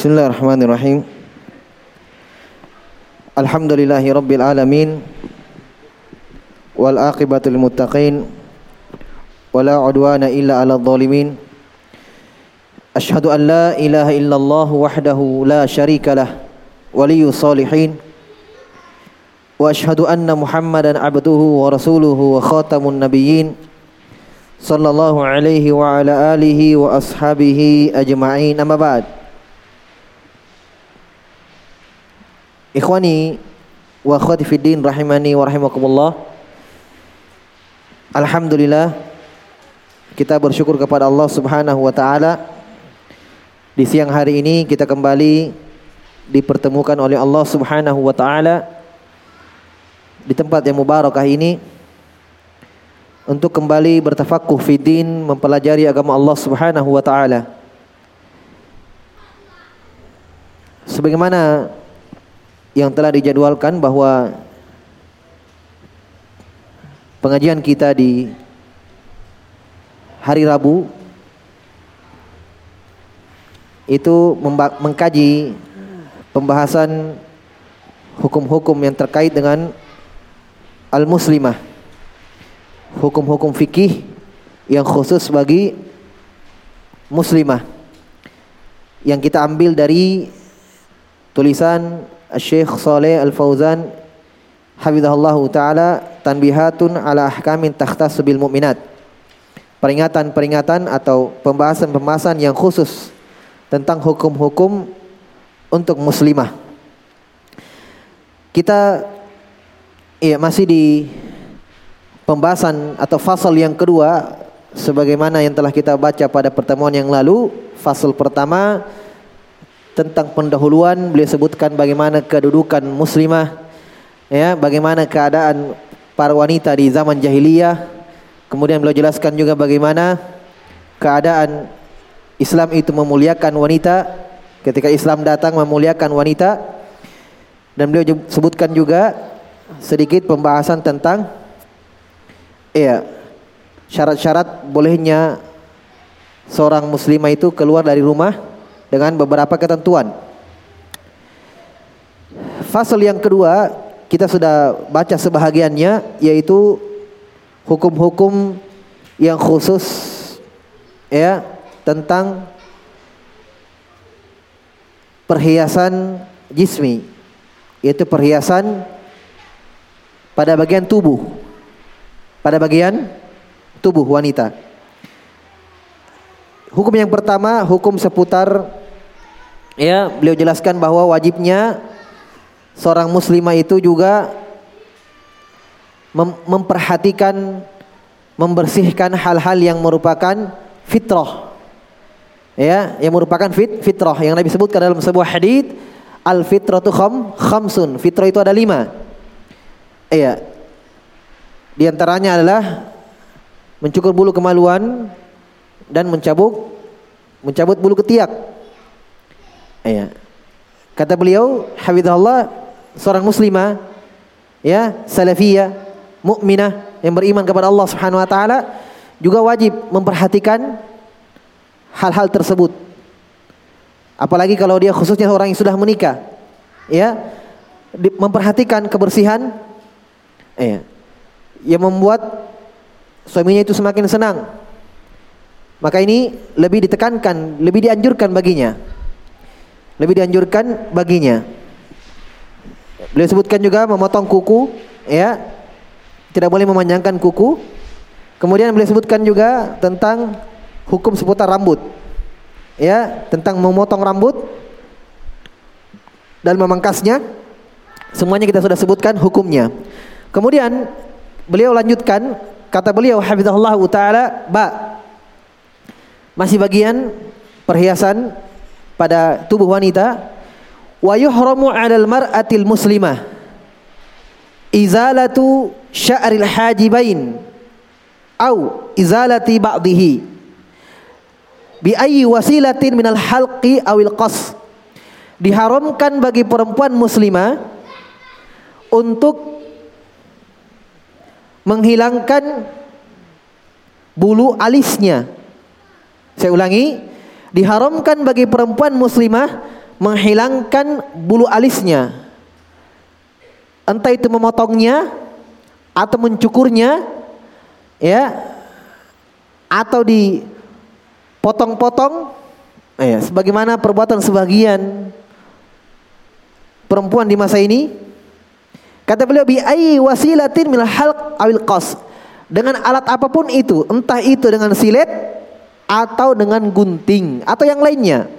Bismillahirrahmanirrahim. Alhamdulillahi rabbil alamin. Wal aqibatul muttaqin. Wala udwana illa ala dhalimin. Ashhadu an la ilaha illallah wahdahu la syarika lah. Waliyyu salihin. Wa ashhadu anna Muhammadan abduhu wa rasuluhu wa khatamun nabiyyin. Sallallahu alaihi wa ala alihi wa ashabihi ajma'in. Amma ba'd. Ikhwani wa akhwati fiddin rahimani wa rahimakumullah. Alhamdulillah kita bersyukur kepada Allah Subhanahu wa taala di siang hari ini kita kembali dipertemukan oleh Allah Subhanahu wa taala di tempat yang mubarakah ini untuk kembali bertafakuh fiddin mempelajari agama Allah Subhanahu wa taala. Sebagaimana yang telah dijadwalkan bahwa pengajian kita di hari Rabu itu mengkaji pembahasan hukum-hukum yang terkait dengan al-muslimah. Hukum-hukum fikih yang khusus bagi muslimah. Yang kita ambil dari tulisan Syekh Saleh Al-Fauzan hafizahullah taala tanbihatun ala ahkamin takhtassu bil mu'minat. Peringatan-peringatan atau pembahasan-pembahasan yang khusus tentang hukum-hukum untuk muslimah. Kita ya masih di pembahasan atau fasal yang kedua sebagaimana yang telah kita baca pada pertemuan yang lalu. Fasal pertama tentang pendahuluan beliau sebutkan bagaimana kedudukan muslimah ya bagaimana keadaan para wanita di zaman jahiliyah. Kemudian beliau jelaskan juga bagaimana keadaan Islam itu memuliakan wanita. Ketika Islam datang memuliakan wanita. Dan beliau sebutkan juga sedikit pembahasan tentang ya syarat-syarat bolehnya seorang muslimah itu keluar dari rumah dengan beberapa ketentuan. Fasal yang kedua kita sudah baca sebahagiannya yaitu hukum-hukum yang khusus ya tentang perhiasan jismi yaitu perhiasan pada bagian tubuh pada bagian tubuh wanita. Hukum yang pertama hukum seputar Ya, beliau jelaskan bahwa wajibnya seorang muslimah itu juga mem memperhatikan membersihkan hal-hal yang merupakan fitrah. Ya, yang merupakan fit fitrah yang Nabi sebutkan dalam sebuah hadis al fitratu kham khamsun. Fitrah itu ada lima. Iya. Di antaranya adalah mencukur bulu kemaluan dan mencabut mencabut bulu ketiak. Ya. Kata beliau, hafizahullah seorang muslimah ya, salafiyah, mukminah yang beriman kepada Allah Subhanahu wa taala juga wajib memperhatikan hal-hal tersebut. Apalagi kalau dia khususnya orang yang sudah menikah. Ya. Memperhatikan kebersihan ya. Yang membuat suaminya itu semakin senang. Maka ini lebih ditekankan, lebih dianjurkan baginya lebih dianjurkan baginya. Beliau sebutkan juga memotong kuku, ya. Tidak boleh memanjangkan kuku. Kemudian beliau sebutkan juga tentang hukum seputar rambut. Ya, tentang memotong rambut dan memangkasnya. Semuanya kita sudah sebutkan hukumnya. Kemudian beliau lanjutkan kata beliau hafizahullah taala ba masih bagian perhiasan pada tubuh wanita wa yuhramu 'alal mar'atil muslimah izalatu sya'ril hajibain au izalati ba'dihi bi ayyi wasilatin minal halqi awil qas. Diharamkan bagi perempuan muslimah untuk menghilangkan bulu alisnya. Saya ulangi diharamkan bagi perempuan muslimah menghilangkan bulu alisnya. Entah itu memotongnya atau mencukurnya ya atau dipotong-potong ya sebagaimana perbuatan sebagian perempuan di masa ini kata beliau bi ayyi wasilatin min halq awil qas dengan alat apa pun itu entah itu dengan silet atau dengan gunting atau yang lainnya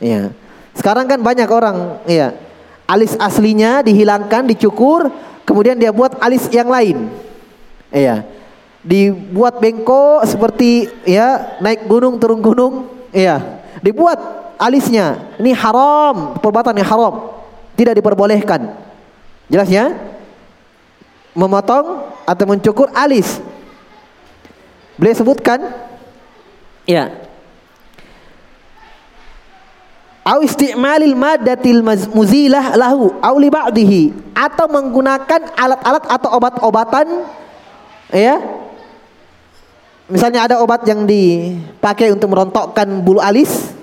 Ya. Sekarang kan banyak orang, ya, alis aslinya dihilangkan, dicukur, kemudian dia buat alis yang lain. Iya. Dibuat bengkok seperti ya naik gunung turun gunung, iya. Dibuat alisnya. Ini haram, perbuatan yang haram. Tidak diperbolehkan. Jelas ya? Memotong atau mencukur alis. Boleh sebutkan? Ya, au isti'malil maddatil muzilah lahu au li ba'dihi. Atau menggunakan alat-alat atau obat-obatan ya. Misalnya ada obat yang dipakai untuk merontokkan bulu alis.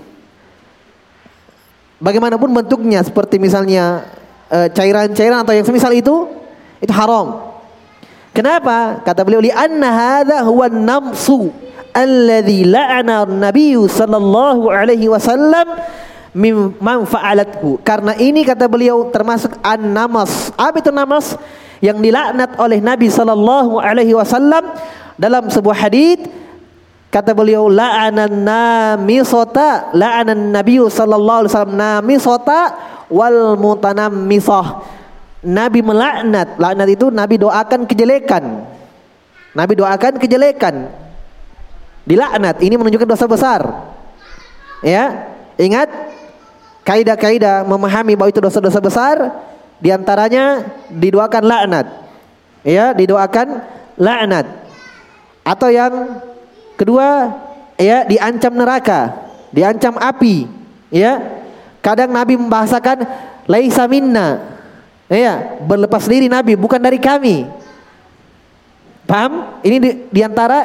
Bagaimanapun bentuknya seperti misalnya e, cairan-cairan atau yang semisal itu itu haram. Kenapa? Kata beliau li anna hadha huwa namsu alladhi la'ana an-nabiy sallallahu alaihi wasallam mimman fa'alathu. Karena ini kata beliau termasuk an-namas. Apa itu namas? Yang dilaknat oleh Nabi sallallahu alaihi wasallam dalam sebuah hadis kata beliau la'anan namisata la'anan nabiy sallallahu alaihi wasallam namisata wal mutanammisah. Nabi melaknat. Laknat itu Nabi doakan kejelekan. Nabi doakan kejelekan. Dilaknat. Ini menunjukkan dosa besar. Ya, ingat kaidah-kaidah memahami bahwa itu dosa-dosa besar di antaranya didoakan laknat. Ya didoakan laknat. Atau yang kedua ya diancam neraka diancam api. Ya kadang Nabi membahasakan laisa minna. Ya berlepas diri Nabi bukan dari kami. Paham? Ini di, di antara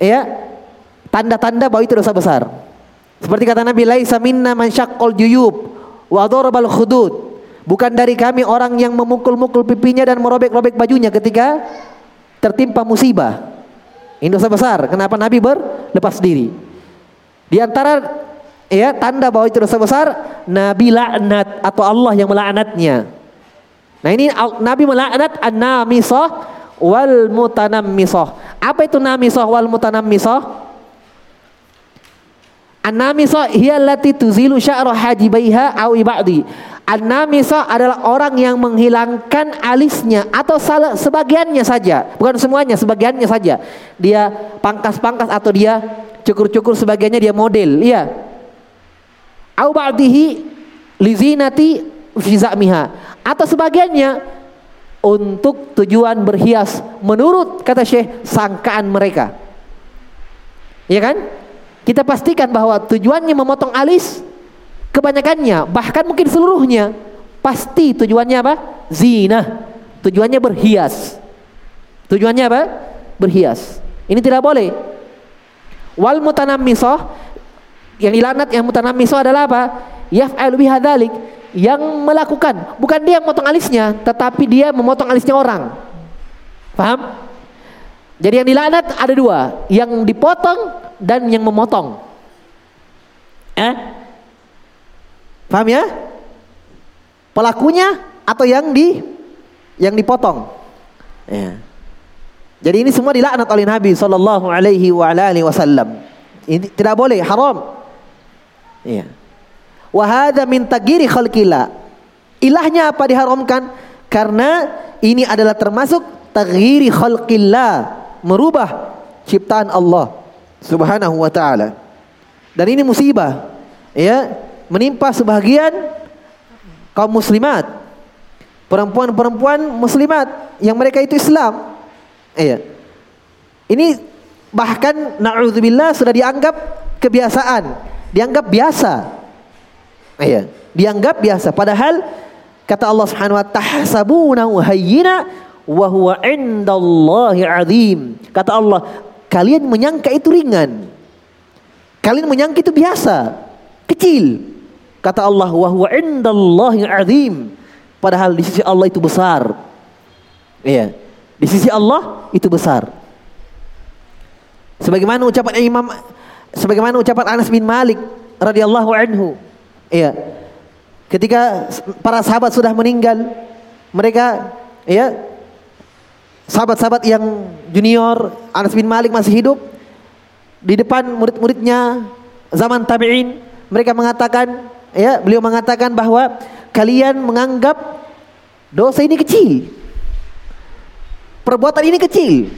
ya tanda-tanda bahwa itu dosa besar seperti kata Nabi, laisa minna man syaqqal juyub wa darabal khudud. Bukan dari kami orang yang memukul-mukul pipinya dan merobek-robek bajunya ketika tertimpa musibah. Ini dosa besar. Kenapa Nabi berlepas diri? Di antara ya tanda bahwa itu dosa besar, Nabi laknat atau Allah yang melaknatnya. Nah ini Nabi melaknat an-namisah wal mutanammisah. Apa itu namisah wal mutanammisah? An-namisa hiya allati tuzilu sya'ra hajibaiha aw ibadi. An-namisa adalah orang yang menghilangkan alisnya atau salah, sebagiannya saja, bukan semuanya, sebagiannya saja. Dia pangkas-pangkas atau dia cukur-cukur sebagiannya dia model, iya. Au ba'dihi lizinati fi za'miha atau sebagiannya untuk tujuan berhias menurut kata Syekh sangkaan mereka. Iya kan? Kita pastikan bahwa tujuannya memotong alis kebanyakannya bahkan mungkin seluruhnya pasti tujuannya apa? Zina. Tujuannya berhias. Tujuannya apa? Berhias. Ini tidak boleh. Wal mutanammisah yang dilanat yang mutanammisah adalah apa? Yaf'alu bihadzalik yang melakukan bukan dia yang memotong alisnya tetapi dia memotong alisnya orang. Paham? Jadi yang dilaknat ada dua, yang dipotong dan yang memotong. Eh? Paham ya? Pelakunya atau yang di yang dipotong. Ya. Jadi ini semua dilaknat oleh Nabi sallallahu alaihi wa alihi wasallam. Ini tidak boleh, haram. Iya. Wa hadza min tagiri khalqillah. Ilahnya apa diharamkan? Karena ini adalah termasuk tagiri khalqillah, merubah ciptaan Allah Subhanahu wa taala. Dan ini musibah ya, menimpa sebagian kaum muslimat. Perempuan-perempuan muslimat yang mereka itu Islam. Iya. Ini bahkan naudzubillah sudah dianggap kebiasaan, dianggap biasa. Iya, dianggap biasa padahal kata Allah Subhanahu wa taala hayyina wa huwa indallahi azim. Kata Allah, Kalian menyangka itu ringan. Kalian menyangka itu biasa, kecil. Kata Allah, wa huwa indallahi azim. Padahal di sisi Allah itu besar. Iya. Di sisi Allah itu besar. Sebagaimana ucapan Imam sebagaimana ucapan Anas bin Malik radhiyallahu anhu. Iya. Ketika para sahabat sudah meninggal, mereka ya sahabat-sahabat yang junior Anas bin Malik masih hidup di depan murid-muridnya zaman tabi'in mereka mengatakan ya beliau mengatakan bahwa kalian menganggap dosa ini kecil. Perbuatan ini kecil.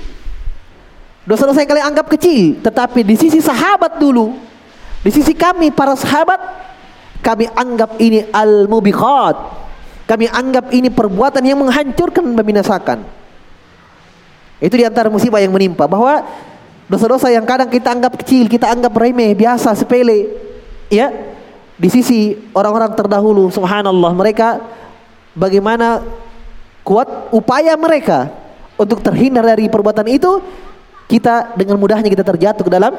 Dosa-dosa yang kalian anggap kecil. Tetapi di sisi sahabat dulu di sisi kami para sahabat kami anggap ini al-mubiqat. Kami anggap ini perbuatan yang menghancurkan dan membinasakan itu di antara musibah yang menimpa bahwa dosa-dosa yang kadang kita anggap kecil, kita anggap remeh, biasa, sepele, ya di sisi orang-orang terdahulu, subhanallah mereka bagaimana kuat upaya mereka untuk terhindar dari perbuatan itu, kita dengan mudahnya kita terjatuh ke dalam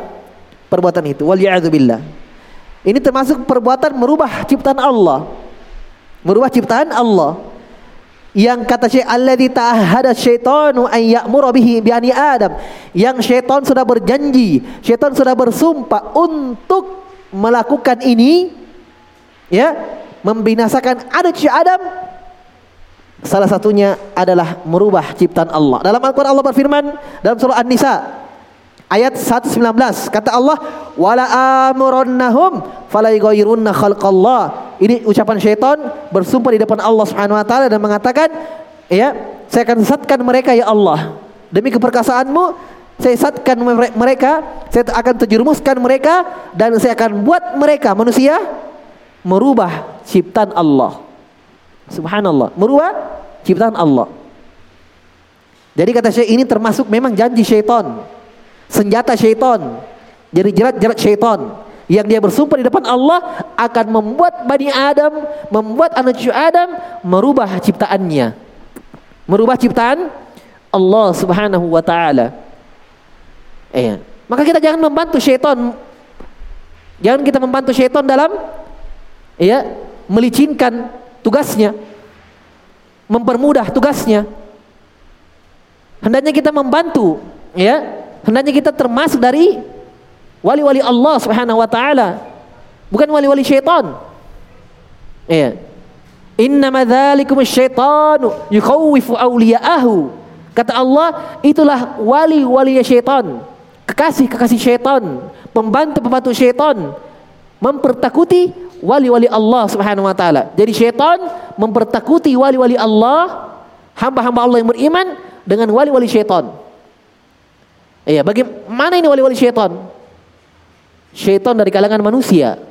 perbuatan itu. Waliyadzubillah. Ini termasuk perbuatan merubah ciptaan Allah. Merubah ciptaan Allah yang kata Syekh alladzi ta'ahada syaitanu an ya'muru bihi bi ani Adam. Yang syaitan sudah berjanji syaitan sudah bersumpah untuk melakukan ini ya membinasakan anak Adam salah satunya adalah merubah ciptaan Allah. Dalam Al-Qur'an Allah berfirman dalam surah An-Nisa ayat 119 kata Allah wala amurannahum fala yughayyirunna khalqallah ini ucapan syaitan bersumpah di depan Allah Subhanahu wa taala dan mengatakan, ya, saya akan sesatkan mereka ya Allah. Demi keperkasaanmu, saya sesatkan mereka, saya akan terjerumuskan mereka dan saya akan buat mereka manusia merubah ciptaan Allah. Subhanallah, merubah ciptaan Allah. Jadi kata saya ini termasuk memang janji syaitan. Senjata syaitan. Jadi jerat-jerat syaitan yang dia bersumpah di depan Allah akan membuat Bani Adam, membuat anak cucu Adam merubah ciptaannya. Merubah ciptaan Allah Subhanahu wa taala. Eh, maka kita jangan membantu syaitan. Jangan kita membantu syaitan dalam ya, melicinkan tugasnya. Mempermudah tugasnya. Hendaknya kita membantu, ya. Hendaknya kita termasuk dari Wali-wali Allah Subhanahu wa taala. Bukan wali-wali syaitan. Iya. Innama dzalikum syaitanu yukhawifu awliya'ahu. Kata Allah, itulah wali-wali syaitan. Kekasih-kekasih syaitan, pembantu-pembantu syaitan mempertakuti wali-wali Allah Subhanahu wa taala. Jadi syaitan mempertakuti wali-wali Allah, hamba-hamba Allah yang beriman dengan wali-wali syaitan. Iya, bagaimana ini wali-wali syaitan? Syaitan dari kalangan manusia.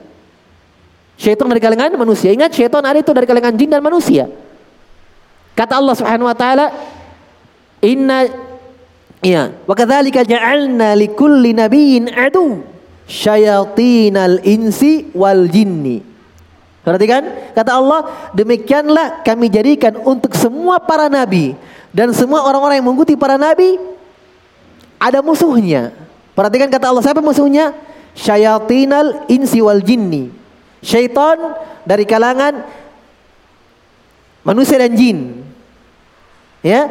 Syaitan dari kalangan manusia. Ingat syaitan ada itu dari kalangan jin dan manusia. Kata Allah Subhanahu wa taala, "Inna ya, wa kadzalika ja'alna likulli nabiyyin adu syayatinal insi wal jinni." Perhatikan, kata Allah, demikianlah kami jadikan untuk semua para nabi dan semua orang-orang yang mengikuti para nabi ada musuhnya. Perhatikan kata Allah, siapa musuhnya? syayatinal insi wal jinni. Syaitan dari kalangan manusia dan jin. Ya.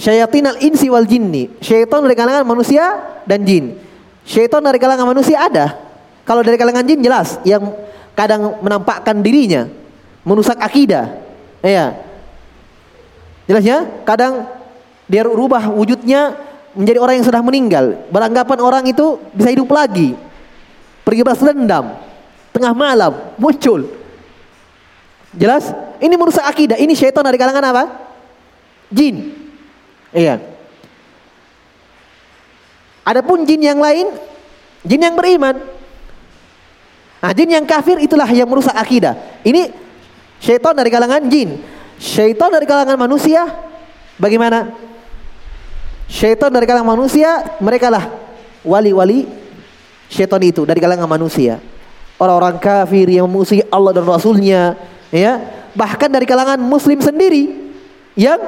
Syayatinal insi wal jinni. Syaitan dari kalangan manusia dan jin. Syaitan dari kalangan manusia ada. Kalau dari kalangan jin jelas yang kadang menampakkan dirinya merusak akidah. Ya. Jelas ya? Kadang dia rubah wujudnya menjadi orang yang sudah meninggal. Beranggapan orang itu bisa hidup lagi. Pergi balas dendam. Tengah malam muncul. Jelas? Ini merusak akidah. Ini syaitan dari kalangan apa? Jin. Iya. Adapun jin yang lain, jin yang beriman. Nah, jin yang kafir itulah yang merusak akidah. Ini syaitan dari kalangan jin. Syaitan dari kalangan manusia bagaimana? Syaitan dari kalangan manusia, mereka lah wali-wali syaitan itu dari kalangan manusia. Orang-orang kafir yang memusuhi Allah dan Rasulnya, ya, bahkan dari kalangan Muslim sendiri yang,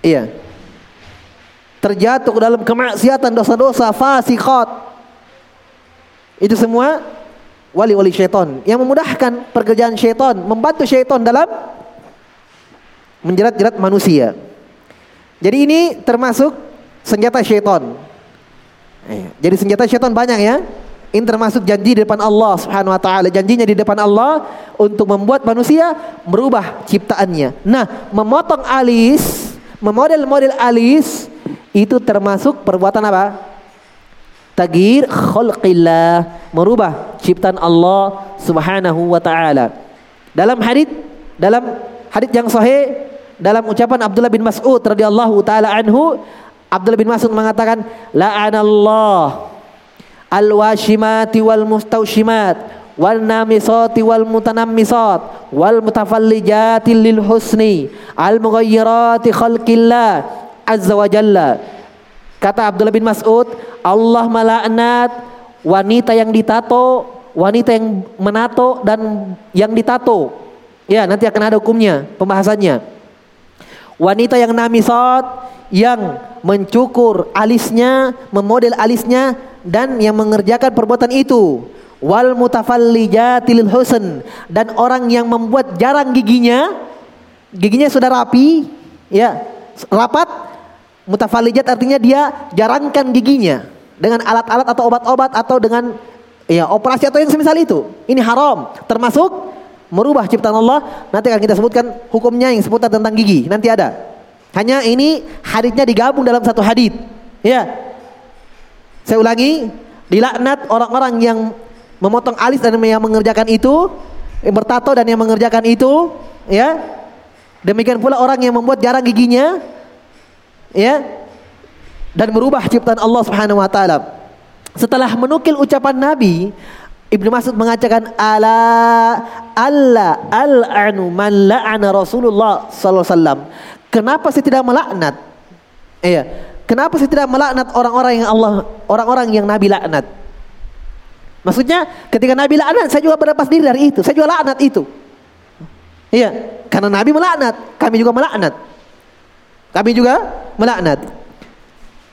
iya, terjatuh dalam kemaksiatan dosa-dosa fasikat. Itu semua wali-wali syaitan yang memudahkan pekerjaan syaitan, membantu syaitan dalam menjerat-jerat manusia. Jadi ini termasuk senjata syaitan. Eh, jadi senjata syaitan banyak ya. Ini termasuk janji di depan Allah Subhanahu wa taala. Janjinya di depan Allah untuk membuat manusia merubah ciptaannya. Nah, memotong alis, memodel-model alis itu termasuk perbuatan apa? Tagir khalqillah, merubah ciptaan Allah Subhanahu wa taala. Dalam hadis dalam hadis yang sahih dalam ucapan Abdullah bin Mas'ud radhiyallahu taala anhu, Abdullah bin Mas'ud mengatakan, "La'anallah al-washimati wal mustawshimat wal namisati wal mutanammisat wal mutafallijati lil husni al mughayyirati khalqillah azza wa jalla. Kata Abdullah bin Mas'ud Allah melaknat wanita yang ditato wanita yang menato dan yang ditato. Ya nanti akan ada hukumnya pembahasannya wanita yang namisat yang mencukur alisnya memodel alisnya dan yang mengerjakan perbuatan itu. Wal mutafallijatil husn. Dan orang yang membuat jarang giginya giginya sudah rapi ya rapat mutafallijat artinya dia jarangkan giginya dengan alat-alat atau obat-obat atau dengan ya operasi atau yang semisal itu. Ini haram termasuk merubah ciptaan Allah nanti akan kita sebutkan hukumnya yang seputar tentang gigi nanti ada hanya ini hadisnya digabung dalam satu hadis ya saya ulangi, dilaknat orang-orang yang memotong alis dan yang mengerjakan itu, yang bertato dan yang mengerjakan itu, ya. Demikian pula orang yang membuat jarang giginya, ya. Dan merubah ciptaan Allah Subhanahu wa taala. Setelah menukil ucapan Nabi, Ibnu Mas'ud mengatakan ala alla al'anu man la'ana Rasulullah sallallahu alaihi wasallam. Kenapa saya tidak melaknat? Iya. Kenapa saya tidak melaknat orang-orang yang Allah, orang-orang yang Nabi laknat? Maksudnya ketika Nabi laknat, saya juga berlepas diri dari itu. Saya juga laknat itu. Iya, karena Nabi melaknat, kami juga melaknat. Kami juga melaknat.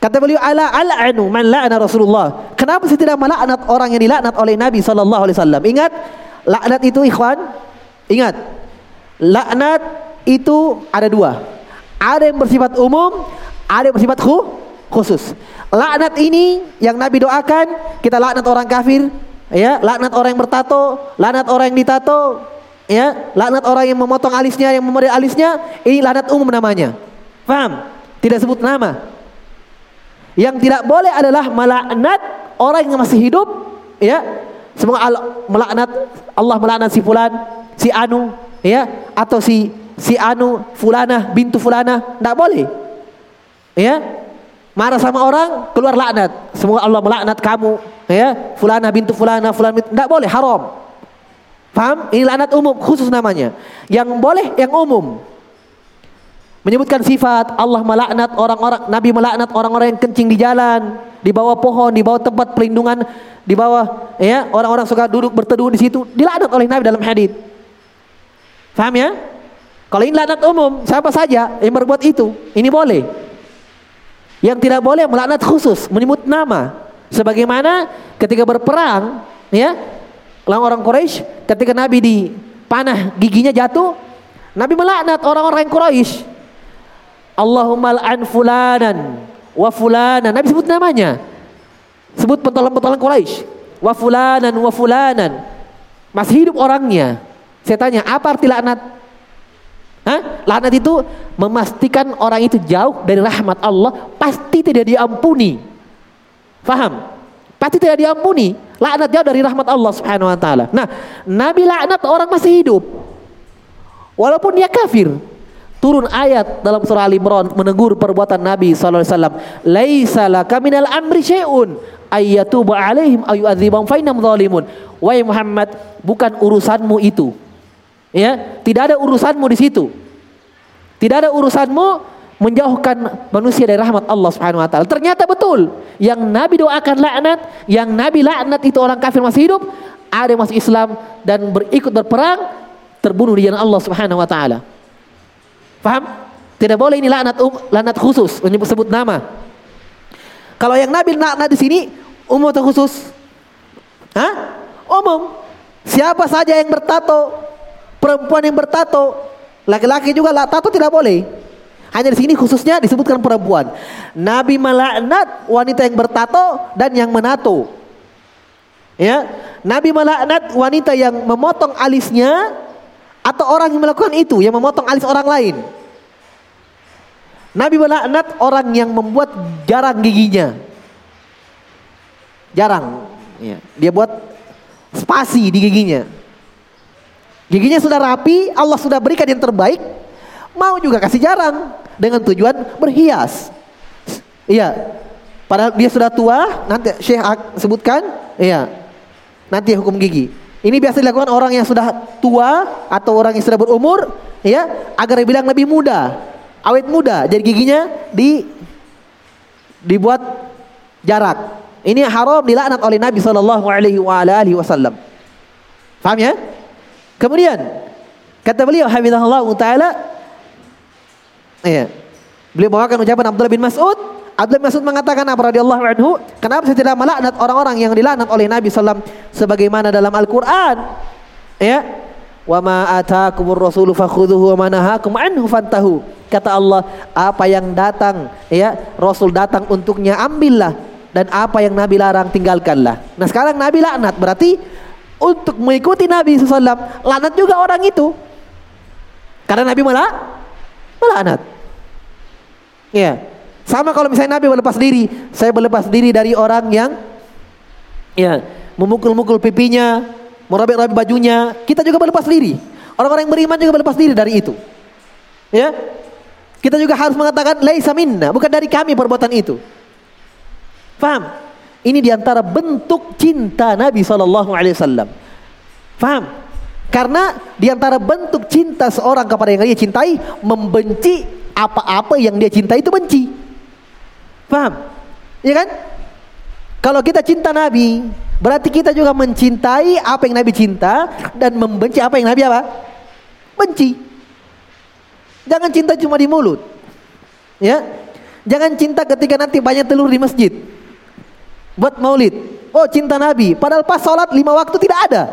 Kata beliau ala al'anu man la'ana Rasulullah. Kenapa saya tidak melaknat orang yang dilaknat oleh Nabi sallallahu alaihi wasallam? Ingat, laknat itu ikhwan, ingat. Laknat itu ada dua. Ada yang bersifat umum, ada yang bersifat khusus. Laknat ini yang Nabi doakan, kita laknat orang kafir, ya, laknat orang yang bertato, laknat orang yang ditato, ya, laknat orang yang memotong alisnya, yang memodel alisnya, ini laknat umum namanya. Paham? Tidak sebut nama. Yang tidak boleh adalah melaknat orang yang masih hidup, ya. Semoga melaknat Allah melaknat si fulan, si anu, ya, atau si si anu fulana bintu fulana, tidak boleh. Ya, marah sama orang keluar laknat. Semoga Allah melaknat kamu. Ya, fulana bintu fulana fulan. Tidak boleh, haram. Paham? Ini laknat umum, khusus namanya. Yang boleh, yang umum. Menyebutkan sifat Allah melaknat orang-orang, Nabi melaknat orang-orang yang kencing di jalan, di bawah pohon, di bawah tempat perlindungan, di bawah ya orang-orang suka duduk berteduh di situ, dilaknat oleh Nabi dalam hadis. Paham ya? Kalau ini laknat umum, siapa saja yang berbuat itu, ini boleh. Yang tidak boleh melaknat khusus, menyebut nama. Sebagaimana ketika berperang, ya, orang Quraisy, ketika Nabi di panah giginya jatuh, Nabi melaknat orang-orang Quraisy. Allahumma al'an fulanan wa fulanan. Nabi sebut namanya. Sebut pentolan-pentolan Quraisy. Wa fulanan wa fulanan. Masih hidup orangnya. Saya tanya, apa arti laknat? Hah? Laknat itu memastikan orang itu jauh dari rahmat Allah, pasti tidak diampuni. Faham? Pasti tidak diampuni. Laknat jauh dari rahmat Allah Subhanahu wa taala. Nah, Nabi laknat orang masih hidup. Walaupun dia kafir. Turun ayat dalam surah Al Imran menegur perbuatan Nabi sallallahu alaihi wasallam. Laisa laka minal amri syai'un ayyatuba alaihim ayu adzibam fa innahum zalimun. Wahai Muhammad, bukan urusanmu itu Ya, tidak ada urusanmu di situ. Tidak ada urusanmu menjauhkan manusia dari rahmat Allah Subhanahu wa taala. Ternyata betul, yang Nabi doakan laknat, yang Nabi laknat itu orang kafir masih hidup, ada yang masuk Islam dan berikut berperang terbunuh di jalan Allah Subhanahu wa taala. Paham? Tidak boleh ini laknat um, laknat khusus menyebut sebut nama. Kalau yang Nabi laknat di sini umum atau khusus? Hah? Umum. Siapa saja yang bertato, perempuan yang bertato, laki-laki juga lah tato tidak boleh. Hanya di sini khususnya disebutkan perempuan. Nabi melaknat wanita yang bertato dan yang menato. Ya, Nabi melaknat wanita yang memotong alisnya atau orang yang melakukan itu yang memotong alis orang lain. Nabi melaknat orang yang membuat jarang giginya. Jarang. Ya. Dia buat spasi di giginya. Giginya sudah rapi, Allah sudah berikan yang terbaik, mau juga kasih jarang dengan tujuan berhias. Iya. Padahal dia sudah tua, nanti Syekh sebutkan, iya. Nanti hukum gigi. Ini biasa dilakukan orang yang sudah tua atau orang yang sudah berumur, ya, agar dibilang lebih muda, awet muda. Jadi giginya di dibuat jarak. Ini haram dilaknat oleh Nabi sallallahu alaihi wasallam. Paham ya? Kemudian kata beliau hafizahullah taala Iya. Beliau bawakan ucapan Abdullah bin Mas'ud. Bin Mas'ud mengatakan apa radhiyallahu anhu, kenapa saya tidak melaknat orang-orang yang dilaknat oleh Nabi sallam sebagaimana dalam Al-Qur'an? Ya. Wa ma ataakumur rasulu fakhudhuhu wa ma nahakum anhu fantahu. Kata Allah, apa yang datang ya, Rasul datang untuknya ambillah dan apa yang Nabi larang tinggalkanlah. Nah, sekarang Nabi laknat berarti untuk mengikuti Nabi SAW laknat juga orang itu. Karena Nabi malah melaknat. Ya. Sama kalau misalnya Nabi berlepas diri, saya berlepas diri dari orang yang ya, memukul-mukul pipinya, merobek-robek bajunya, kita juga berlepas diri. Orang-orang yang beriman juga berlepas diri dari itu. Ya. Kita juga harus mengatakan laisa minna, bukan dari kami perbuatan itu. Faham? Ini di antara bentuk cinta Nabi Shallallahu Alaihi Wasallam. Faham? Karena di antara bentuk cinta seorang kepada yang dia cintai, membenci apa-apa yang dia cinta itu benci. Paham? Ya kan? Kalau kita cinta Nabi, berarti kita juga mencintai apa yang Nabi cinta dan membenci apa yang Nabi apa? Benci. Jangan cinta cuma di mulut. Ya. Jangan cinta ketika nanti banyak telur di masjid. Buat maulid. Oh cinta Nabi. Padahal pas sholat lima waktu tidak ada.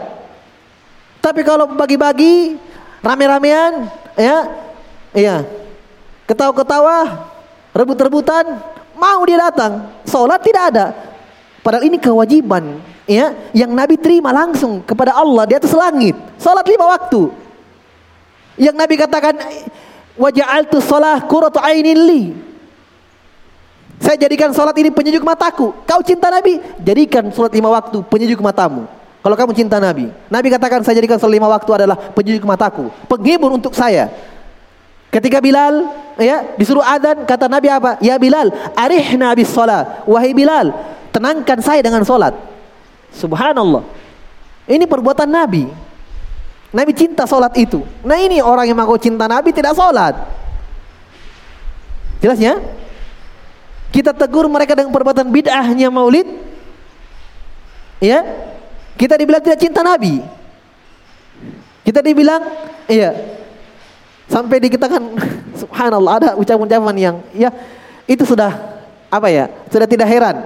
Tapi kalau bagi-bagi rame-ramean, ya, iya, Ketawa-ketawa, rebut-rebutan, mau dia datang. Sholat tidak ada. Padahal ini kewajiban ya yang Nabi terima langsung kepada Allah di atas langit. Sholat lima waktu. Yang Nabi katakan waja'altu sholah qurratu ainin li. Saya jadikan sholat ini penyejuk mataku. Kau cinta Nabi, jadikan sholat lima waktu penyejuk matamu. Kalau kamu cinta Nabi, Nabi katakan saya jadikan sholat lima waktu adalah penyejuk mataku, penghibur untuk saya. Ketika Bilal ya disuruh adzan kata Nabi apa? Ya Bilal, arihna bis shalah. Wahai Bilal, tenangkan saya dengan salat. Subhanallah. Ini perbuatan Nabi. Nabi cinta salat itu. Nah ini orang yang mengaku cinta Nabi tidak salat. Jelasnya? Kita tegur mereka dengan perbuatan bid'ahnya maulid. Ya. Kita dibilang tidak cinta Nabi. Kita dibilang, iya, Sampai dikatakan subhanallah ada ucapan-ucapan yang ya itu sudah apa ya? Sudah tidak heran.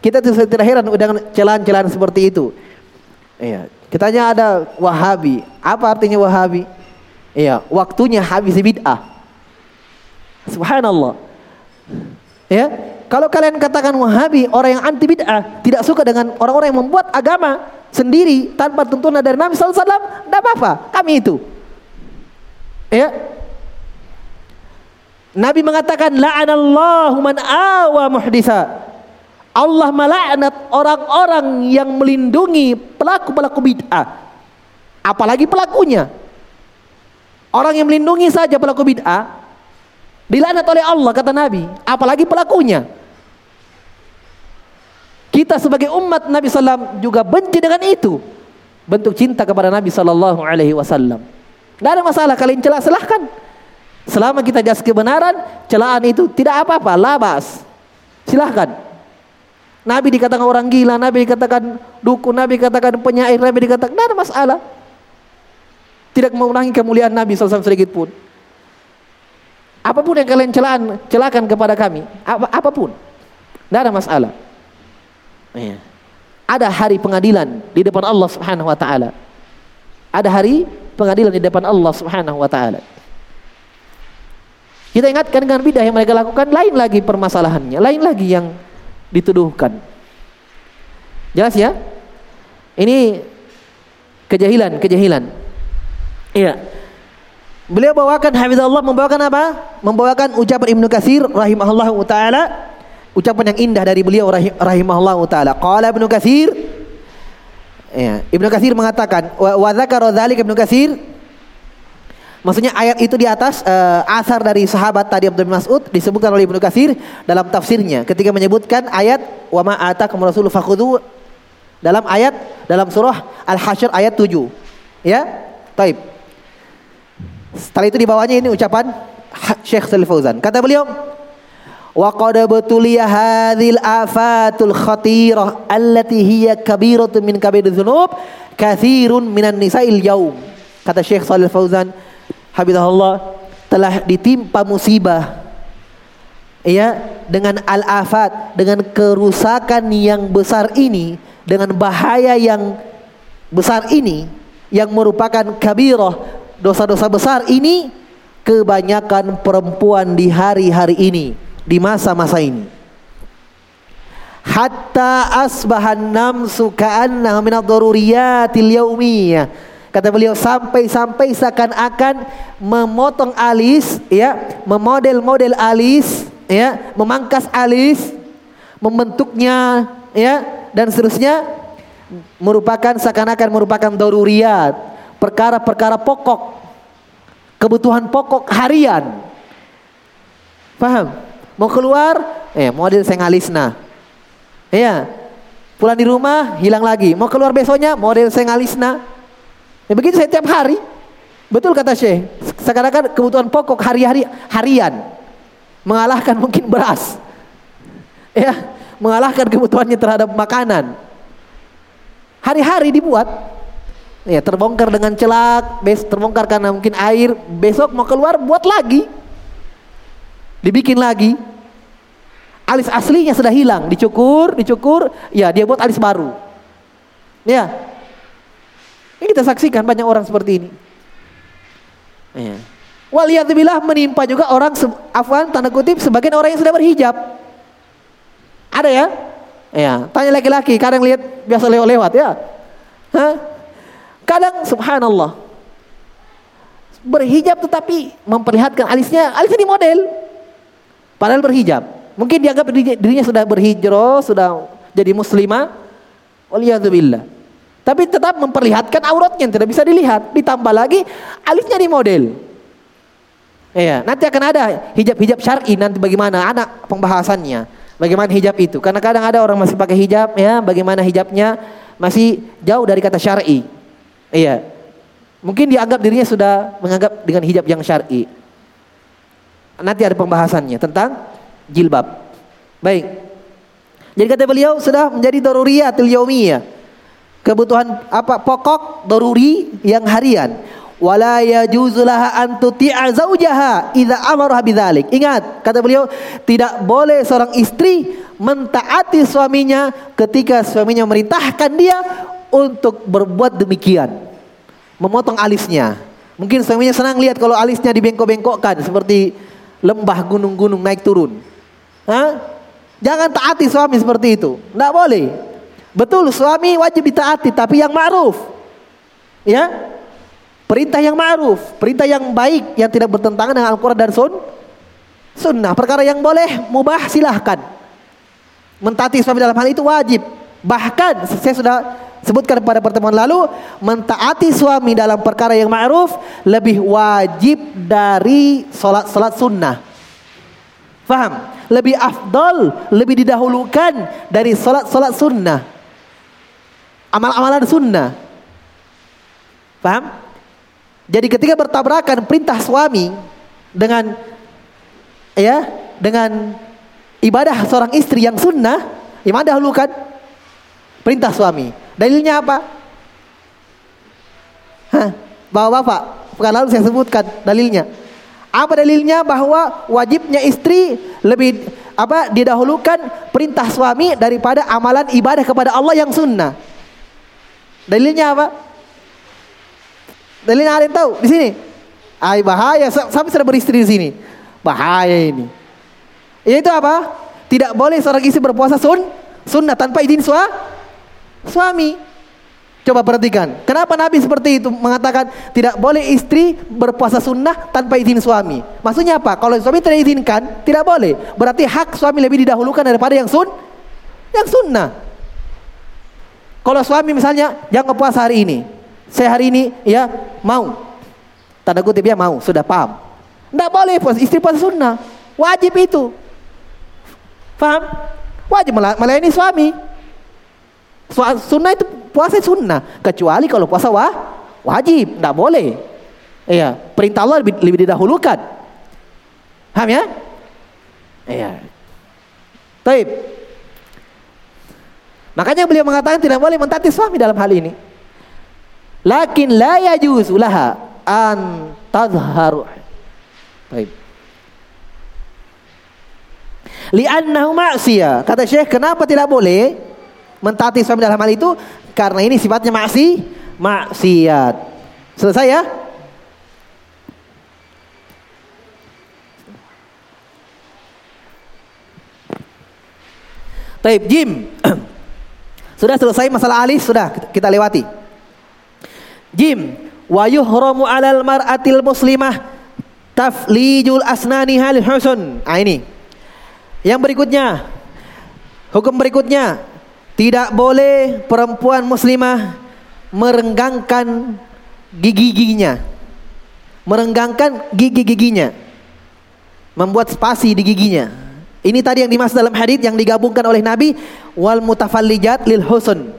Kita sudah tidak heran dengan celaan-celaan seperti itu. Iya, kitanya ada Wahabi. Apa artinya Wahabi? Iya, waktunya habis bid'ah. Subhanallah. Ya, kalau kalian katakan Wahabi, orang yang anti bid'ah, tidak suka dengan orang-orang yang membuat agama sendiri tanpa tuntunan dari Nabi wasallam, tidak apa-apa. Kami itu. Ya. Nabi mengatakan la'anallahu man awa muhdisa. Allah melaknat orang-orang yang melindungi pelaku-pelaku bid'ah. Apalagi pelakunya. Orang yang melindungi saja pelaku bid'ah dilaknat oleh Allah kata Nabi, apalagi pelakunya. Kita sebagai umat Nabi sallam juga benci dengan itu. Bentuk cinta kepada Nabi sallallahu alaihi wasallam. Tidak ada masalah kalian celah silahkan. Selama kita jas kebenaran, celaan itu tidak apa-apa, labas. Silahkan. Nabi dikatakan orang gila, Nabi dikatakan dukun, Nabi dikatakan penyair, Nabi dikatakan tidak ada masalah. Tidak mengurangi kemuliaan Nabi SAW sedikit pun. Apa pun yang kalian celaan, celakan kepada kami, ap apa pun. Tidak ada masalah. Ya. Ada hari pengadilan di depan Allah Subhanahu wa taala. Ada hari pengadilan di depan Allah Subhanahu wa taala. Kita ingatkan dengan bidah yang mereka lakukan lain lagi permasalahannya, lain lagi yang dituduhkan. Jelas ya? Ini kejahilan, kejahilan. Iya. Beliau bawakan hafizallah membawakan apa? Membawakan ucapan Ibnu Katsir rahimahullah taala ucapan yang indah dari beliau rahim, rahimahullah taala. Qala Ibnu Katsir ya, Ibnu Katsir mengatakan wa, dzakara dzalika Ibnu Katsir Maksudnya ayat itu di atas uh, asar dari sahabat tadi Abdul Mas'ud disebutkan oleh Ibnu Katsir dalam tafsirnya ketika menyebutkan ayat wa ma atakum rasul fakhudhu dalam ayat dalam surah Al-Hasyr ayat 7. Ya? Taib. Setelah itu di bawahnya ini ucapan Syekh Salih Fauzan. Kata beliau, "Wa qad butuliya hadhil afatul khatirah allati hiya kabiratun min kabiril dzunub katsirun minan nisa'il yaum." Kata Syekh Salih Fauzan, Habibullah telah ditimpa musibah ya dengan al-afat dengan kerusakan yang besar ini dengan bahaya yang besar ini yang merupakan kabirah dosa-dosa besar ini kebanyakan perempuan di hari-hari ini, di masa-masa ini. Hatta asbahan namsu ka'annaha min ad-daruriyatil yaumiyah. Kata beliau sampai-sampai seakan-akan memotong alis ya, memodel-model alis ya, memangkas alis, membentuknya ya dan seterusnya merupakan seakan-akan merupakan daruriyat, perkara-perkara pokok, kebutuhan pokok harian. Paham? Mau keluar, eh model sengalisna. Iya. Pulang di rumah hilang lagi. Mau keluar besoknya model sengalisna. Ya begitu setiap hari. Betul kata Syekh. Sekarang kan kebutuhan pokok hari-hari harian mengalahkan mungkin beras. Ya, mengalahkan kebutuhannya terhadap makanan. Hari-hari dibuat Ya, terbongkar dengan celak, bes terbongkar karena mungkin air, besok mau keluar buat lagi. Dibikin lagi. Alis aslinya sudah hilang, dicukur, dicukur, ya dia buat alis baru. Ya. Ini kita saksikan banyak orang seperti ini. Ya. Waliyadzubillah menimpa juga orang afwan tanda kutip sebagian orang yang sudah berhijab. Ada ya? Ya, tanya laki-laki, kadang lihat biasa lewat-lewat ya. Hah? Kadang subhanallah berhijab tetapi memperlihatkan alisnya, alisnya di model. Padahal berhijab. Mungkin dianggap dirinya sudah berhijrah, sudah jadi muslimah. Waliyadzubillah. Tapi tetap memperlihatkan auratnya yang tidak bisa dilihat. Ditambah lagi alisnya di model. Iya, nanti akan ada hijab-hijab syar'i nanti bagaimana anak pembahasannya. Bagaimana hijab itu? Karena kadang ada orang masih pakai hijab ya, bagaimana hijabnya masih jauh dari kata syar'i. Iya. Mungkin dianggap dirinya sudah menganggap dengan hijab yang syar'i. Nanti ada pembahasannya tentang jilbab. Baik. Jadi kata beliau sudah menjadi daruriyatul yaumiyah. Kebutuhan apa pokok daruri yang harian. Wala yajuzu laha an tuti'a zaujaha idza amara bidzalik. Ingat, kata beliau, tidak boleh seorang istri mentaati suaminya ketika suaminya merintahkan dia untuk berbuat demikian. Memotong alisnya. Mungkin suaminya senang lihat kalau alisnya dibengkok-bengkokkan seperti lembah gunung-gunung naik turun. Hah? Jangan taati suami seperti itu. Tidak boleh. Betul suami wajib ditaati tapi yang ma'ruf. Ya. Perintah yang ma'ruf, perintah yang baik yang tidak bertentangan dengan Al-Qur'an dan sun sunnah. Perkara yang boleh mubah silahkan. Mentaati suami dalam hal itu wajib. Bahkan saya sudah sebutkan pada pertemuan lalu mentaati suami dalam perkara yang ma'ruf lebih wajib dari salat-salat sunnah. Faham? Lebih afdol, lebih didahulukan dari salat-salat sunnah. Amal-amalan sunnah. Faham? Jadi ketika bertabrakan perintah suami dengan ya, dengan ibadah seorang istri yang sunnah, yang dahulukan? Perintah suami. Dalilnya apa? Hah, Bapak-bapak, pekan lalu saya sebutkan dalilnya. Apa dalilnya bahwa wajibnya istri lebih apa didahulukan perintah suami daripada amalan ibadah kepada Allah yang sunnah. Dalilnya apa? Dalilnya ada yang tahu di sini. Ay bahaya sampai sudah beristri di sini. Bahaya ini. Itu apa? Tidak boleh seorang istri berpuasa sun sunnah tanpa izin sua, suami. Coba perhatikan. Kenapa Nabi seperti itu mengatakan tidak boleh istri berpuasa sunnah tanpa izin suami. Maksudnya apa? Kalau suami tidak izinkan, tidak boleh. Berarti hak suami lebih didahulukan daripada yang sun, yang sunnah. Kalau suami misalnya jangan puasa hari ini, saya hari ini ya mau Tanda kutip ya mau, sudah paham. Tidak boleh puasa, istri puasa sunnah. Wajib itu. Paham? Wajib melayani suami. Sunnah itu puasa sunnah. Kecuali kalau puasa wah, wajib. Tidak boleh. Iya, perintah Allah lebih, lebih didahulukan. Paham ya? Iya. Taib. Makanya beliau mengatakan tidak boleh mentaati suami dalam hal ini. Lakin la yajuzu laha an tadharu. Baik. Li'annahu ma'siyah. Kata Syekh, kenapa tidak boleh mentaati suami dalam hal itu? Karena ini sifatnya maksi, maksiat. Selesai ya? Taib Jim. sudah selesai masalah alis, sudah kita lewati. Jim, wa yuhramu 'alal mar'atil muslimah taflijul asnani halil husun. Ah ini. Yang berikutnya hukum berikutnya tidak boleh perempuan muslimah merenggangkan gigi-giginya. Merenggangkan gigi-giginya. Membuat spasi di giginya. Ini tadi yang dimaksud dalam hadis yang digabungkan oleh Nabi wal mutafallijat lil husun.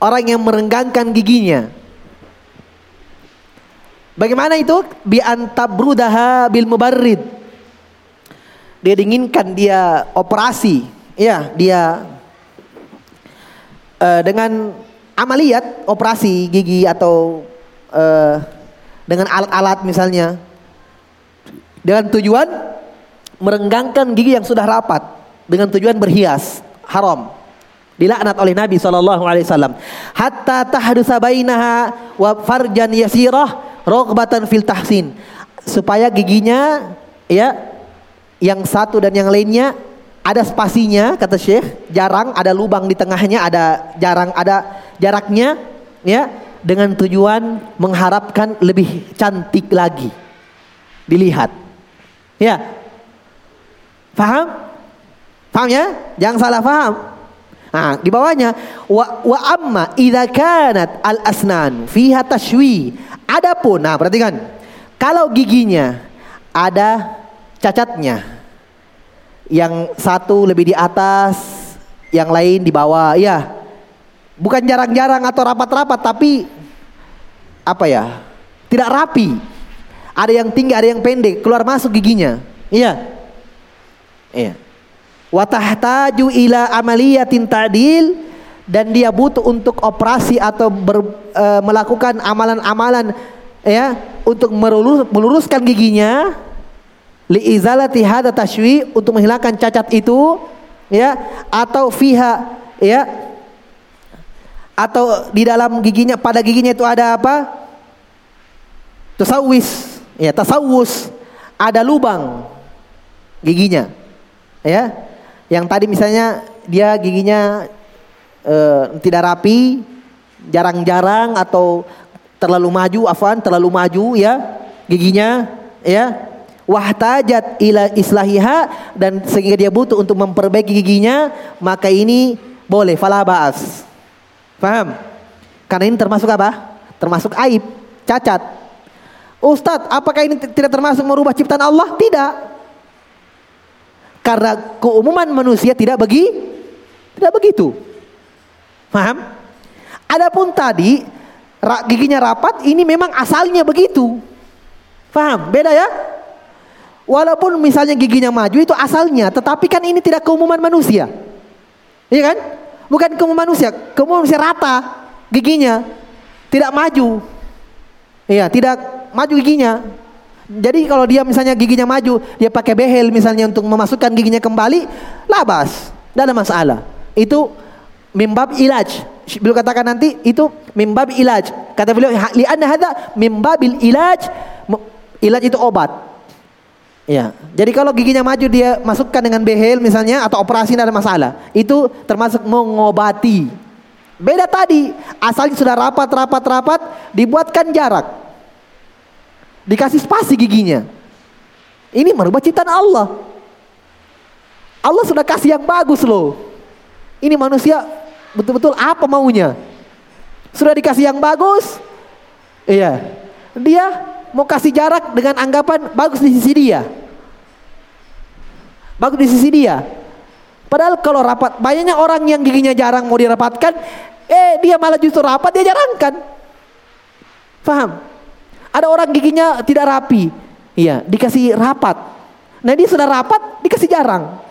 Orang yang merenggangkan giginya Bagaimana itu? Bi antabrudaha bil mubarrid. Dia dinginkan dia operasi, ya, dia uh, dengan amaliat operasi gigi atau uh, dengan alat-alat misalnya dengan tujuan merenggangkan gigi yang sudah rapat dengan tujuan berhias haram dilaknat oleh Nabi saw. hatta tahdusa bainaha wa farjan yasirah rogbatan fil tahsin supaya giginya ya yang satu dan yang lainnya ada spasinya kata Syekh jarang ada lubang di tengahnya ada jarang ada jaraknya ya dengan tujuan mengharapkan lebih cantik lagi. Dilihat. Ya. Paham paham ya? Jangan salah paham Nah, di bawahnya wa, wa amma idza kanat al asnan fiha tashwi. Adapun, nah perhatikan, kalau giginya ada cacatnya, yang satu lebih di atas, yang lain di bawah, ya, bukan jarang-jarang atau rapat-rapat, tapi apa ya, tidak rapi. Ada yang tinggi, ada yang pendek, keluar masuk giginya, iya, iya. Watahtaju ila amaliyatin ta'dil. Dan dia butuh untuk operasi atau ber, e, melakukan amalan-amalan ya untuk melurus, meluruskan giginya li izalati hada tashwi untuk menghilangkan cacat itu ya atau fiha ya atau di dalam giginya pada giginya itu ada apa? Tasawis ya tasawus ada lubang giginya ya. Yang tadi misalnya dia giginya uh, tidak rapi, jarang-jarang atau terlalu maju, afan terlalu maju ya giginya ya wahtajat ila islahiha dan sehingga dia butuh untuk memperbaiki giginya maka ini boleh fala baas. Paham? Karena ini termasuk apa? Termasuk aib, cacat. Ustadz, apakah ini tidak termasuk merubah ciptaan Allah? Tidak. Karena keumuman manusia tidak bagi tidak begitu. Paham? Adapun tadi giginya rapat ini memang asalnya begitu. Paham? Beda ya? Walaupun misalnya giginya maju itu asalnya, tetapi kan ini tidak keumuman manusia. Iya kan? Bukan keumuman manusia, keumuman manusia rata giginya, tidak maju. Iya, tidak maju giginya. Jadi kalau dia misalnya giginya maju, dia pakai behel misalnya untuk memasukkan giginya kembali, labas, tidak ada masalah. Itu mimbab ilaj beliau katakan nanti itu mimbab ilaj. Kata beliau li'anna hadza mimbabil ilaj. Ilaj itu obat. Ya, jadi kalau giginya maju dia masukkan dengan behel misalnya atau operasi ada masalah. Itu termasuk mengobati. Beda tadi, asalnya sudah rapat, rapat, rapat, dibuatkan jarak. Dikasih spasi giginya. Ini merubah ciptaan Allah. Allah sudah kasih yang bagus loh. Ini manusia betul-betul apa maunya? Sudah dikasih yang bagus. Iya. Dia mau kasih jarak dengan anggapan bagus di sisi dia. Bagus di sisi dia. Padahal kalau rapat, banyaknya orang yang giginya jarang mau dirapatkan, eh dia malah justru rapat dia jarangkan. Paham? Ada orang giginya tidak rapi, iya dikasih rapat. Nah dia sudah rapat dikasih jarang.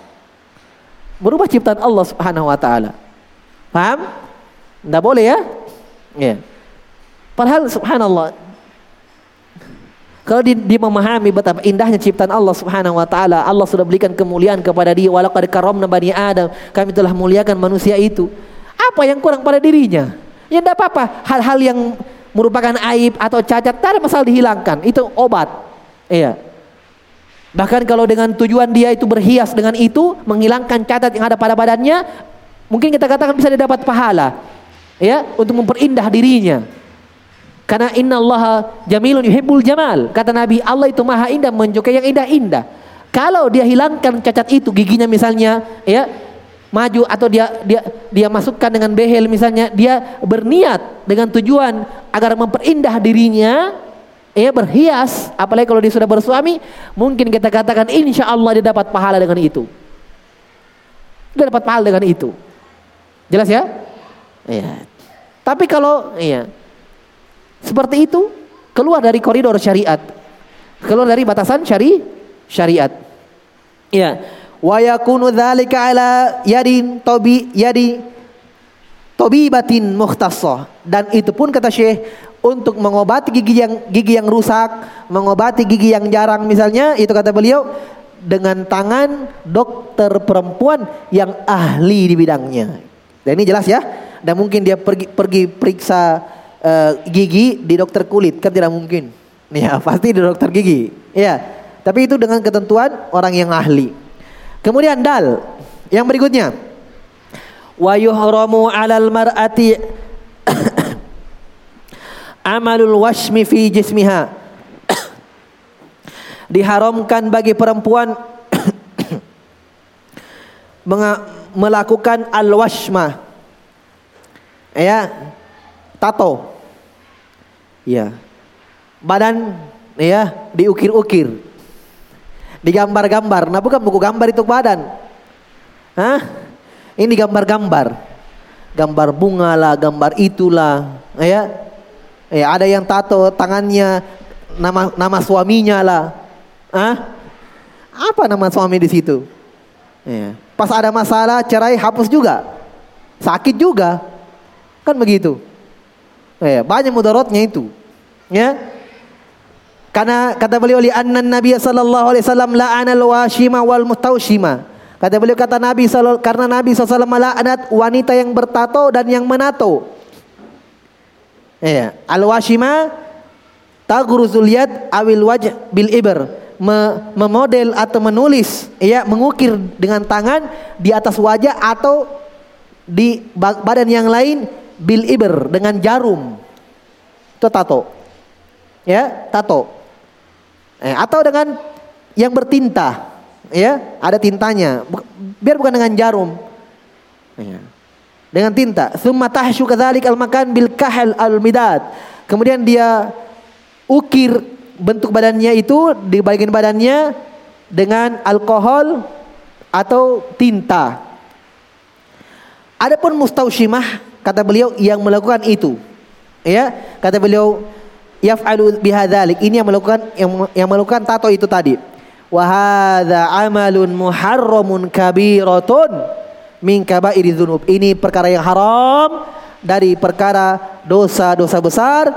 Berubah ciptaan Allah Subhanahu Wa Taala. Paham? Tidak boleh ya? Iya. Padahal Subhanallah kalau dia, dia memahami betapa indahnya ciptaan Allah Subhanahu wa taala, Allah sudah berikan kemuliaan kepada dia walaqad karamna bani Adam. Kami telah muliakan manusia itu. Apa yang kurang pada dirinya? Ya tidak apa-apa. Hal-hal yang merupakan aib atau cacat tidak masalah dihilangkan. Itu obat. Iya. Bahkan kalau dengan tujuan dia itu berhias dengan itu, menghilangkan cacat yang ada pada badannya, mungkin kita katakan bisa didapat pahala. Ya, untuk memperindah dirinya. Karena inna Allah jamilun yuhibbul jamal. Kata Nabi, Allah itu maha indah, menyukai yang indah-indah. Kalau dia hilangkan cacat itu, giginya misalnya, ya, maju atau dia dia dia masukkan dengan behel misalnya, dia berniat dengan tujuan agar memperindah dirinya, ya berhias, apalagi kalau dia sudah bersuami, mungkin kita katakan insya Allah dia dapat pahala dengan itu. Dia dapat pahala dengan itu. Jelas ya? Iya. Tapi kalau iya, seperti itu keluar dari koridor syariat. Keluar dari batasan syari syariat. Ya. Wa yakunu dzalika ala yadin tobi yadi tobibatin mukhtassah dan itu pun kata Syekh untuk mengobati gigi yang gigi yang rusak, mengobati gigi yang jarang misalnya itu kata beliau dengan tangan dokter perempuan yang ahli di bidangnya. Dan ini jelas ya. Dan mungkin dia pergi pergi periksa uh, gigi di dokter kulit kan tidak mungkin. Ya, pasti di dokter gigi. Ya. Tapi itu dengan ketentuan orang yang ahli. Kemudian dal yang berikutnya. Wa yuhramu 'alal mar'ati amalul washmi fi jismiha. Diharamkan bagi perempuan melakukan al-washma. Ya, tato. Ya. Badan ya diukir-ukir. Digambar-gambar. Nah, bukan buku gambar itu badan. Hah? Ini gambar-gambar. Gambar bunga lah, gambar itulah, ya. Ya, ada yang tato tangannya nama nama suaminya lah. Hah? Apa nama suami di situ? Ya. Pas ada masalah cerai hapus juga. Sakit juga. Kan begitu. Ya, banyak mudaratnya itu. Ya. Karena kata beliau li anna Nabi sallallahu alaihi wasallam la'ana al-washima wal mustaushima. Kata beliau kata Nabi karena Nabi SAW melaknat wanita yang bertato dan yang menato. Ya, al-washima taghruzul yad awil wajh bil ibr memodel atau menulis ya mengukir dengan tangan di atas wajah atau di badan yang lain bil iber dengan jarum. Itu tato. Ya, tato. Eh, atau dengan yang bertinta. Ya, ada tintanya. Biar bukan dengan jarum. Ya. Dengan tinta. Summa tahsyu kadzalik al-makan bil kahal al-midad. Kemudian dia ukir bentuk badannya itu di bagian badannya dengan alkohol atau tinta. Adapun mustaushimah Kata beliau yang melakukan itu. Ya, kata beliau yaf'alu bihadzalik. Ini yang melakukan yang, yang melakukan tato itu tadi. Wa hadza amalun muharramun kabiratun min kabairi dzunub. Ini perkara yang haram dari perkara dosa-dosa besar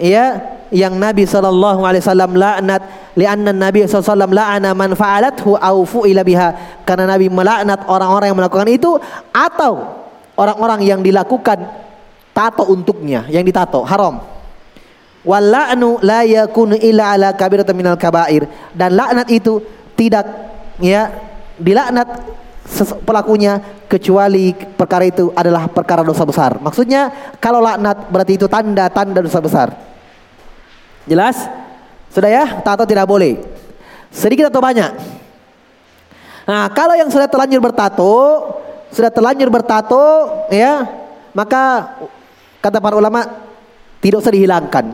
ya yang Nabi sallallahu alaihi wasallam laknat lianna Nabi sallallahu alaihi wasallam la'ana man fa'alathu aw fu'ila biha karena Nabi melaknat orang-orang yang melakukan itu atau orang-orang yang dilakukan tato untuknya yang ditato haram. Wala'nu la yakunu illa ala kabiratin minal kabair dan laknat itu tidak ya dilaknat pelakunya kecuali perkara itu adalah perkara dosa besar. Maksudnya kalau laknat berarti itu tanda-tanda dosa besar. Jelas? Sudah ya? Tato tidak boleh. Sedikit atau banyak? Nah, kalau yang sudah terlanjur bertato, sudah terlanjur bertato, ya, maka kata para ulama tidak usah dihilangkan.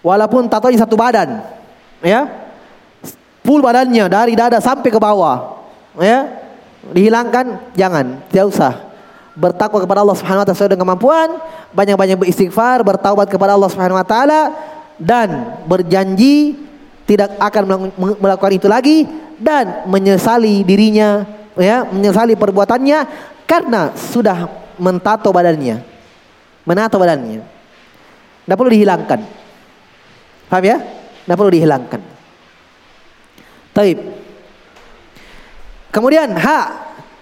Walaupun tatonya satu badan, ya. Full badannya dari dada sampai ke bawah. Ya. Dihilangkan jangan, tidak usah. Bertakwa kepada Allah Subhanahu wa taala sesuai dengan kemampuan, banyak-banyak beristighfar, bertaubat kepada Allah Subhanahu wa taala dan berjanji tidak akan melakukan itu lagi dan menyesali dirinya ya, menyesali perbuatannya karena sudah mentato badannya. Menato badannya. Tidak perlu dihilangkan. Paham ya? Tidak perlu dihilangkan. Taib. Kemudian ha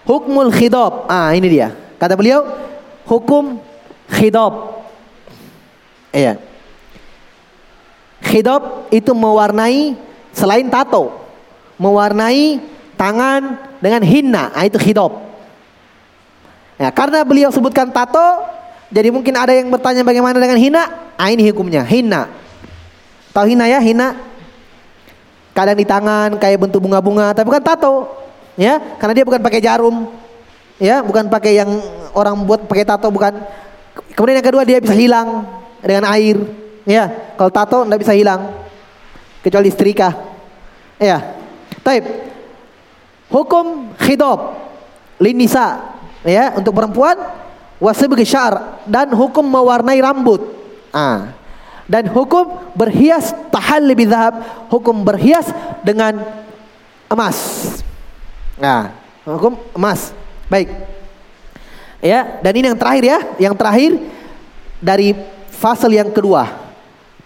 hukmul khidab. Ah ini dia. Kata beliau hukum khidab. Iya. Khidab itu mewarnai selain tato, mewarnai tangan dengan hinna. Ah itu khidab. Ya, karena beliau sebutkan tato, jadi mungkin ada yang bertanya bagaimana dengan hina. Ah ini hukumnya, hina. Tahu hina ya, hina? Kadang di tangan kayak bentuk bunga-bunga, tapi bukan tato. Ya, karena dia bukan pakai jarum. Ya, bukan pakai yang orang buat pakai tato bukan. Kemudian yang kedua dia bisa hilang dengan air. Ya, kalau tato tidak bisa hilang kecuali setrika. Ya. Taib. Hukum khidab linisa ya untuk perempuan wasibg syar dan hukum mewarnai rambut. Ah, dan hukum berhias tahalli bidzahab, hukum berhias dengan emas. Nah, hukum emas. Baik. Ya, dan ini yang terakhir ya, yang terakhir dari fasal yang kedua.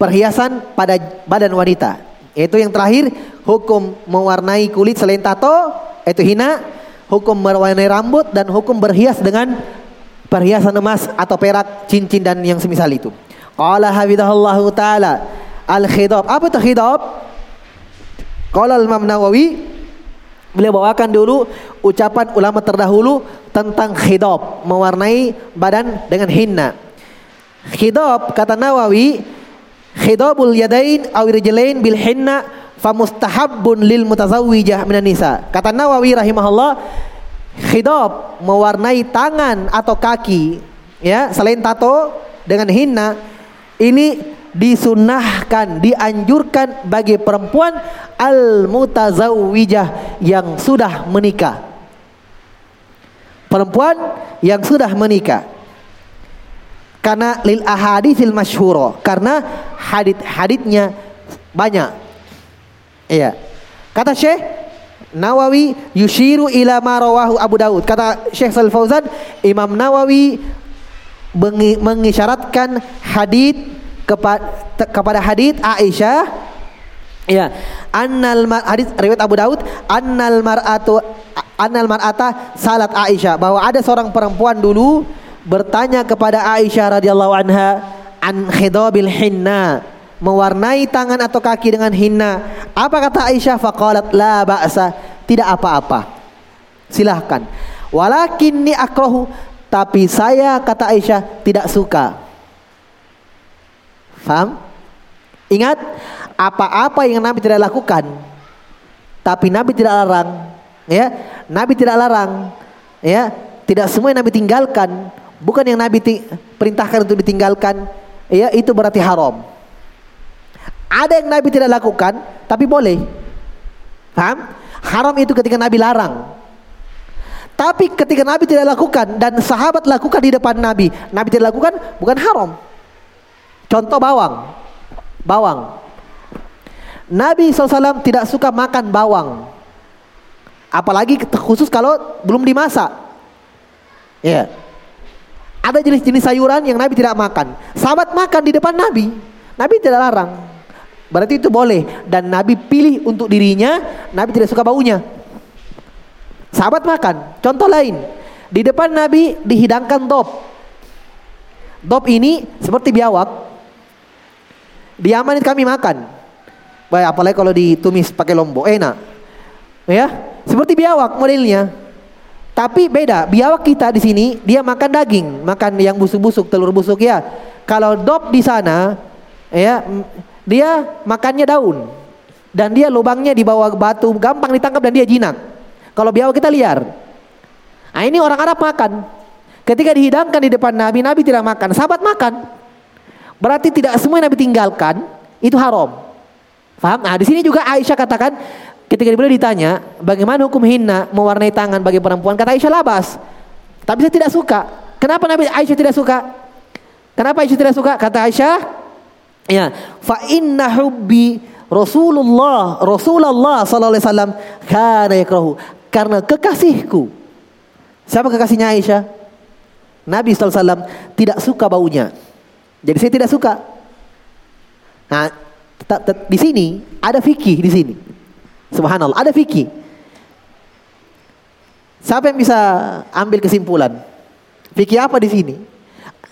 Perhiasan pada badan wanita. Itu yang terakhir hukum mewarnai kulit selain tato, itu hina, hukum mewarnai rambut dan hukum berhias dengan perhiasan emas atau perak, cincin dan yang semisal itu. Qala hafidhahullahu taala al-khidab. Apa itu khidab? Qala Imam Nawawi beliau bawakan dulu ucapan ulama terdahulu tentang khidab, mewarnai badan dengan hinna. Khidab kata Nawawi khidabul yadain aw rijlain bil hinna famustahabbun lil mutazawwijah minan nisa. Kata Nawawi rahimahullah khidab mewarnai tangan atau kaki ya selain tato dengan hinna ini disunahkan, dianjurkan bagi perempuan al-mutazawwijah yang sudah menikah. Perempuan yang sudah menikah. Karena lil ahaditsil masyhuro, karena hadit-haditnya banyak. Iya. Kata Syekh Nawawi yushiru ila ma rawahu Abu Daud. Kata Syekh Sal Fauzan, Imam Nawawi mengisyaratkan hadit kepada kepada hadit Aisyah ya annal hadis riwayat Abu Daud annal mar'atu annal mar'ata salat Aisyah bahwa ada seorang perempuan dulu bertanya kepada Aisyah radhiyallahu anha an khidabil hinna mewarnai tangan atau kaki dengan hinna apa kata Aisyah faqalat la ba'sa tidak apa-apa silahkan walakin ni akrahu tapi saya kata Aisyah tidak suka. Faham? Ingat apa-apa yang Nabi tidak lakukan tapi Nabi tidak larang, ya. Nabi tidak larang, ya. Tidak semua yang Nabi tinggalkan, bukan yang Nabi perintahkan untuk ditinggalkan, ya itu berarti haram. Ada yang Nabi tidak lakukan tapi boleh. Paham? Haram itu ketika Nabi larang. Tapi ketika Nabi tidak lakukan dan sahabat lakukan di depan Nabi, Nabi tidak lakukan bukan haram. Contoh bawang. Bawang. Nabi SAW tidak suka makan bawang. Apalagi khusus kalau belum dimasak. Ya. Ada jenis-jenis sayuran yang Nabi tidak makan. Sahabat makan di depan Nabi. Nabi tidak larang. Berarti itu boleh. Dan Nabi pilih untuk dirinya. Nabi tidak suka baunya. Sahabat makan. Contoh lain, di depan Nabi dihidangkan top. Dop ini seperti biawak. Di Yaman itu kami makan. Baik, apalagi kalau ditumis pakai lombok, enak. Ya, seperti biawak modelnya. Tapi beda, biawak kita di sini dia makan daging, makan yang busuk-busuk, telur busuk ya. Kalau dop di sana, ya dia makannya daun dan dia lubangnya di bawah batu, gampang ditangkap dan dia jinak. Kalau biawak kita liar. Nah ini orang Arab makan. Ketika dihidangkan di depan Nabi, Nabi tidak makan, sahabat makan. Berarti tidak semua Nabi tinggalkan itu haram. Faham? Nah di sini juga Aisyah katakan Ketika beliau ditanya, bagaimana hukum hina mewarnai tangan bagi perempuan? Kata Aisyah labas. Tapi saya tidak suka. Kenapa Nabi Aisyah tidak suka? Kenapa Aisyah tidak suka? Kata Aisyah, ya, fa inna hubbi Rasulullah Rasulullah sallallahu alaihi wasallam kana. Karena kekasihku. Siapa kekasihnya Aisyah? Nabi sallallahu alaihi wasallam tidak suka baunya. Jadi saya tidak suka. Nah, di sini ada fikih di sini. Subhanallah, ada fikih. Siapa yang bisa ambil kesimpulan? Fikih apa di sini?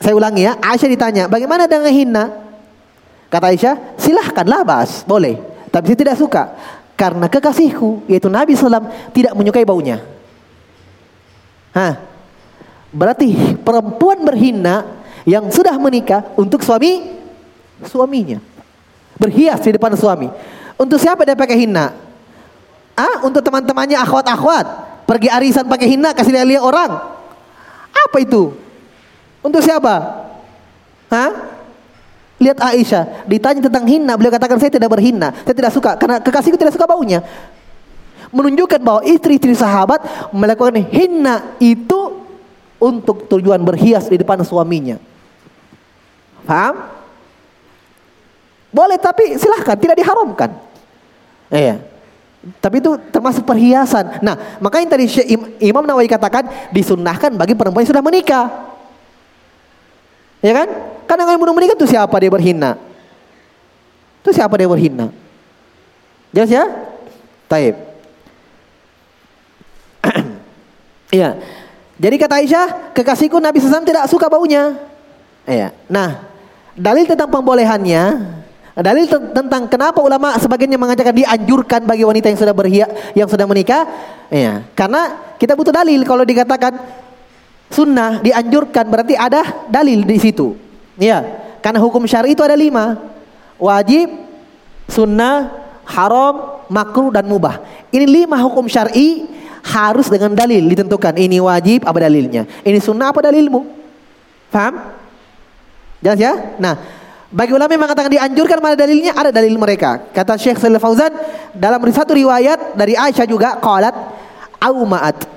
Saya ulangi ya, Aisyah ditanya, bagaimana dengan hina? Kata Aisyah, silahkanlah bahas, boleh. Tapi saya tidak suka. Karena kekasihku, yaitu Nabi SAW, tidak menyukai baunya. Hah. Berarti perempuan berhina yang sudah menikah untuk suami suaminya. Berhias di depan suami. Untuk siapa dia pakai hina? Ah, untuk teman-temannya akhwat-akhwat. Pergi arisan pakai hina kasih lihat orang. Apa itu? Untuk siapa? Hah? Lihat Aisyah, ditanya tentang hina, beliau katakan saya tidak berhina, saya tidak suka karena kekasihku tidak suka baunya. Menunjukkan bahwa istri-istri sahabat melakukan hina itu untuk tujuan berhias di depan suaminya. Paham? Boleh tapi silahkan, tidak diharamkan. Iya. Tapi itu termasuk perhiasan. Nah, makanya tadi Imam Nawawi katakan disunnahkan bagi perempuan yang sudah menikah. Ya kan? Karena yang belum menikah itu siapa dia berhina? Itu siapa dia berhina? Jelas ya? Taib. Iya. Jadi kata Aisyah, kekasihku Nabi SAW tidak suka baunya. Iya. Nah, dalil tentang pembolehannya Dalil tentang kenapa ulama sebagiannya mengatakan dianjurkan bagi wanita yang sudah berhia, yang sudah menikah, ya. Karena kita butuh dalil kalau dikatakan sunnah dianjurkan berarti ada dalil di situ. Ya, karena hukum syar'i itu ada lima. Wajib, sunnah, haram, makruh dan mubah. Ini lima hukum syar'i harus dengan dalil ditentukan. Ini wajib apa dalilnya? Ini sunnah apa dalilmu? Paham? Jelas ya? Nah, bagi ulama yang mengatakan dianjurkan mana dalilnya? Ada dalil mereka. Kata Syekh Salih Fauzan dalam satu riwayat dari Aisyah juga qalat aumaat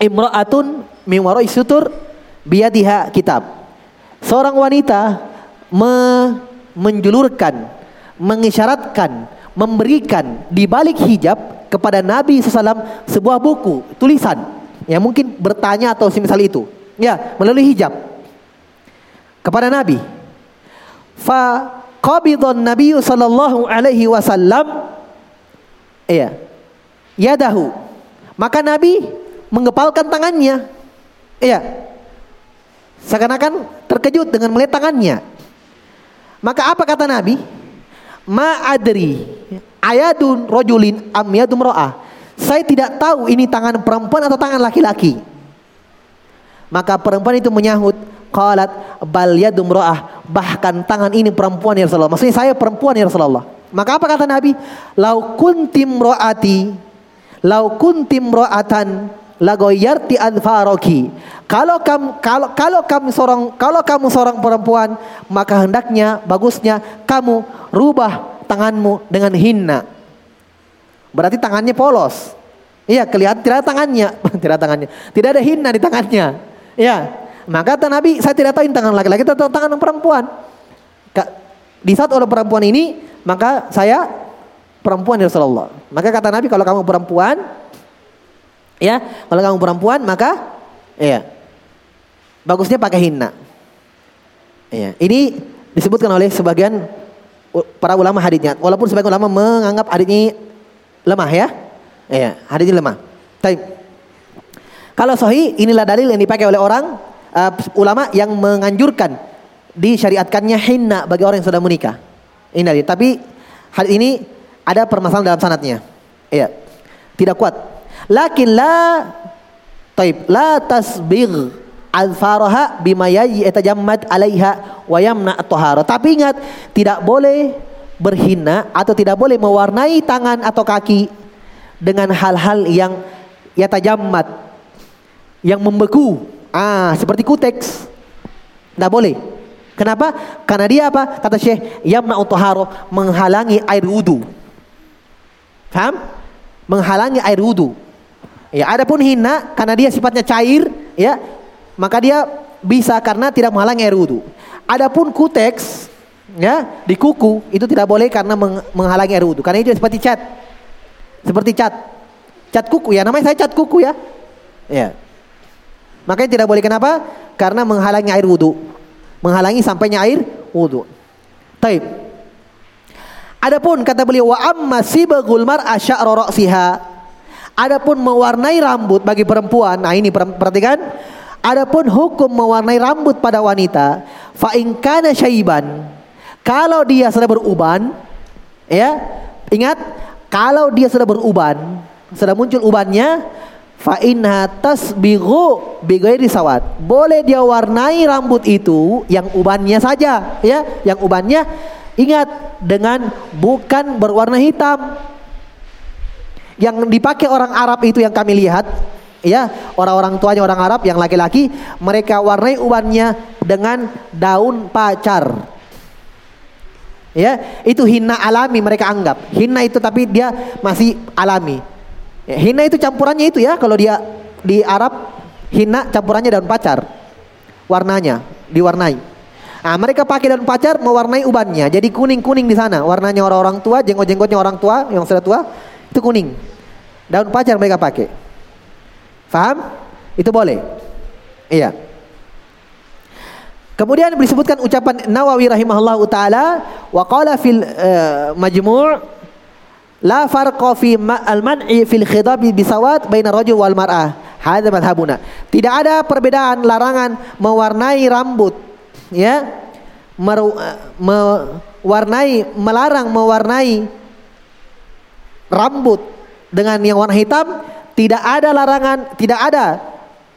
imra'atun min wara'i sutur biyadiha kitab. Seorang wanita me menjulurkan, mengisyaratkan, memberikan di balik hijab kepada Nabi SAW sebuah buku tulisan yang mungkin bertanya atau semisal itu. Ya, melalui hijab kepada Nabi. Fa qabidhan Nabi sallallahu alaihi wasallam iya yadahu. Maka Nabi mengepalkan tangannya. Iya. Seakan-akan terkejut dengan melihat tangannya. Maka apa kata Nabi? Ma adri ayadun rojulin am yadum ro'ah. Saya tidak tahu ini tangan perempuan atau tangan laki-laki. Maka perempuan itu menyahut, Qalat bal yadum ra'ah. Bahkan tangan ini perempuan ya Rasulullah. Maksudnya saya perempuan ya Rasulullah. Maka apa kata Nabi? Lau kuntim ro'ati. Lau kuntim ro'atan. Lagoyarti adfaroki. Kalau kamu kalau kalau kamu seorang kalau kamu seorang perempuan maka hendaknya bagusnya kamu rubah tanganmu dengan hina. Berarti tangannya polos. Iya, kelihatan tidak ada tangannya, tidak ada tangannya. Tidak ada hina di tangannya. Iya, maka kata Nabi, saya tidak tahu ini tangan laki-laki atau tangan perempuan. Di saat orang perempuan ini, maka saya perempuan ya Rasulullah. Maka kata Nabi, kalau kamu perempuan, ya, kalau kamu perempuan, maka, ya, bagusnya pakai hina. Ya, ini disebutkan oleh sebagian para ulama hadisnya. Walaupun sebagian ulama menganggap hadis ini lemah ya. Ya, hadis ini lemah. Tapi kalau sahih inilah dalil yang dipakai oleh orang uh, ulama yang menganjurkan disyariatkannya hinna bagi orang yang sudah menikah. Ini tapi hal ini ada permasalahan dalam sanatnya. Iya. Tidak kuat. Lakin la taib la tasbigh al-faraha bima yatajammad alaiha wa yamna at Tapi ingat, tidak boleh berhina atau tidak boleh mewarnai tangan atau kaki dengan hal-hal yang yatajammad yang membeku. Ah, seperti kuteks. Tidak boleh. Kenapa? Karena dia apa? Kata Syekh, yamna at menghalangi air wudu. Faham? Menghalangi air wudu. Ya, adapun hina karena dia sifatnya cair, ya, maka dia bisa karena tidak menghalangi air wudhu. Adapun kuteks ya di kuku itu tidak boleh karena menghalangi air wudhu. Karena itu seperti cat. Seperti cat. Cat kuku ya, namanya saya cat kuku ya. Ya. Makanya tidak boleh kenapa? Karena menghalangi air wudhu. Menghalangi sampainya air wudhu. Taib. Adapun kata beliau wa amma sibagul mar'a sya'ra ra'siha. Adapun mewarnai rambut bagi perempuan. Nah ini perhatikan Adapun hukum mewarnai rambut pada wanita, fa in kana syaiban, kalau dia sudah beruban, ya, ingat kalau dia sudah beruban, sudah muncul ubannya, fa inha tasbighu bighairi sawat. Boleh dia warnai rambut itu yang ubannya saja, ya, yang ubannya ingat dengan bukan berwarna hitam. Yang dipakai orang Arab itu yang kami lihat ya orang-orang tuanya orang Arab yang laki-laki mereka warnai ubannya dengan daun pacar ya itu hina alami mereka anggap hina itu tapi dia masih alami ya, hina itu campurannya itu ya. Kalau dia di Arab hina campurannya daun pacar. Warnanya diwarnai. Nah, mereka pakai daun pacar mewarnai ubannya. Jadi kuning kuning di sana. Warnanya orang-orang tua jenggot jenggotnya orang tua yang sudah tua itu kuning. Daun pacar mereka pakai. Faham? Itu boleh. Iya. Kemudian disebutkan ucapan Nawawi rahimahullah taala wa qala fil uh, majmu' la farqa fi al-man'i fil khidab bisawat baina rajul wal mar'ah. Hadza madhhabuna. Tidak ada perbedaan larangan mewarnai rambut ya. Mewarnai melarang mewarnai rambut dengan yang warna hitam tidak ada larangan, tidak ada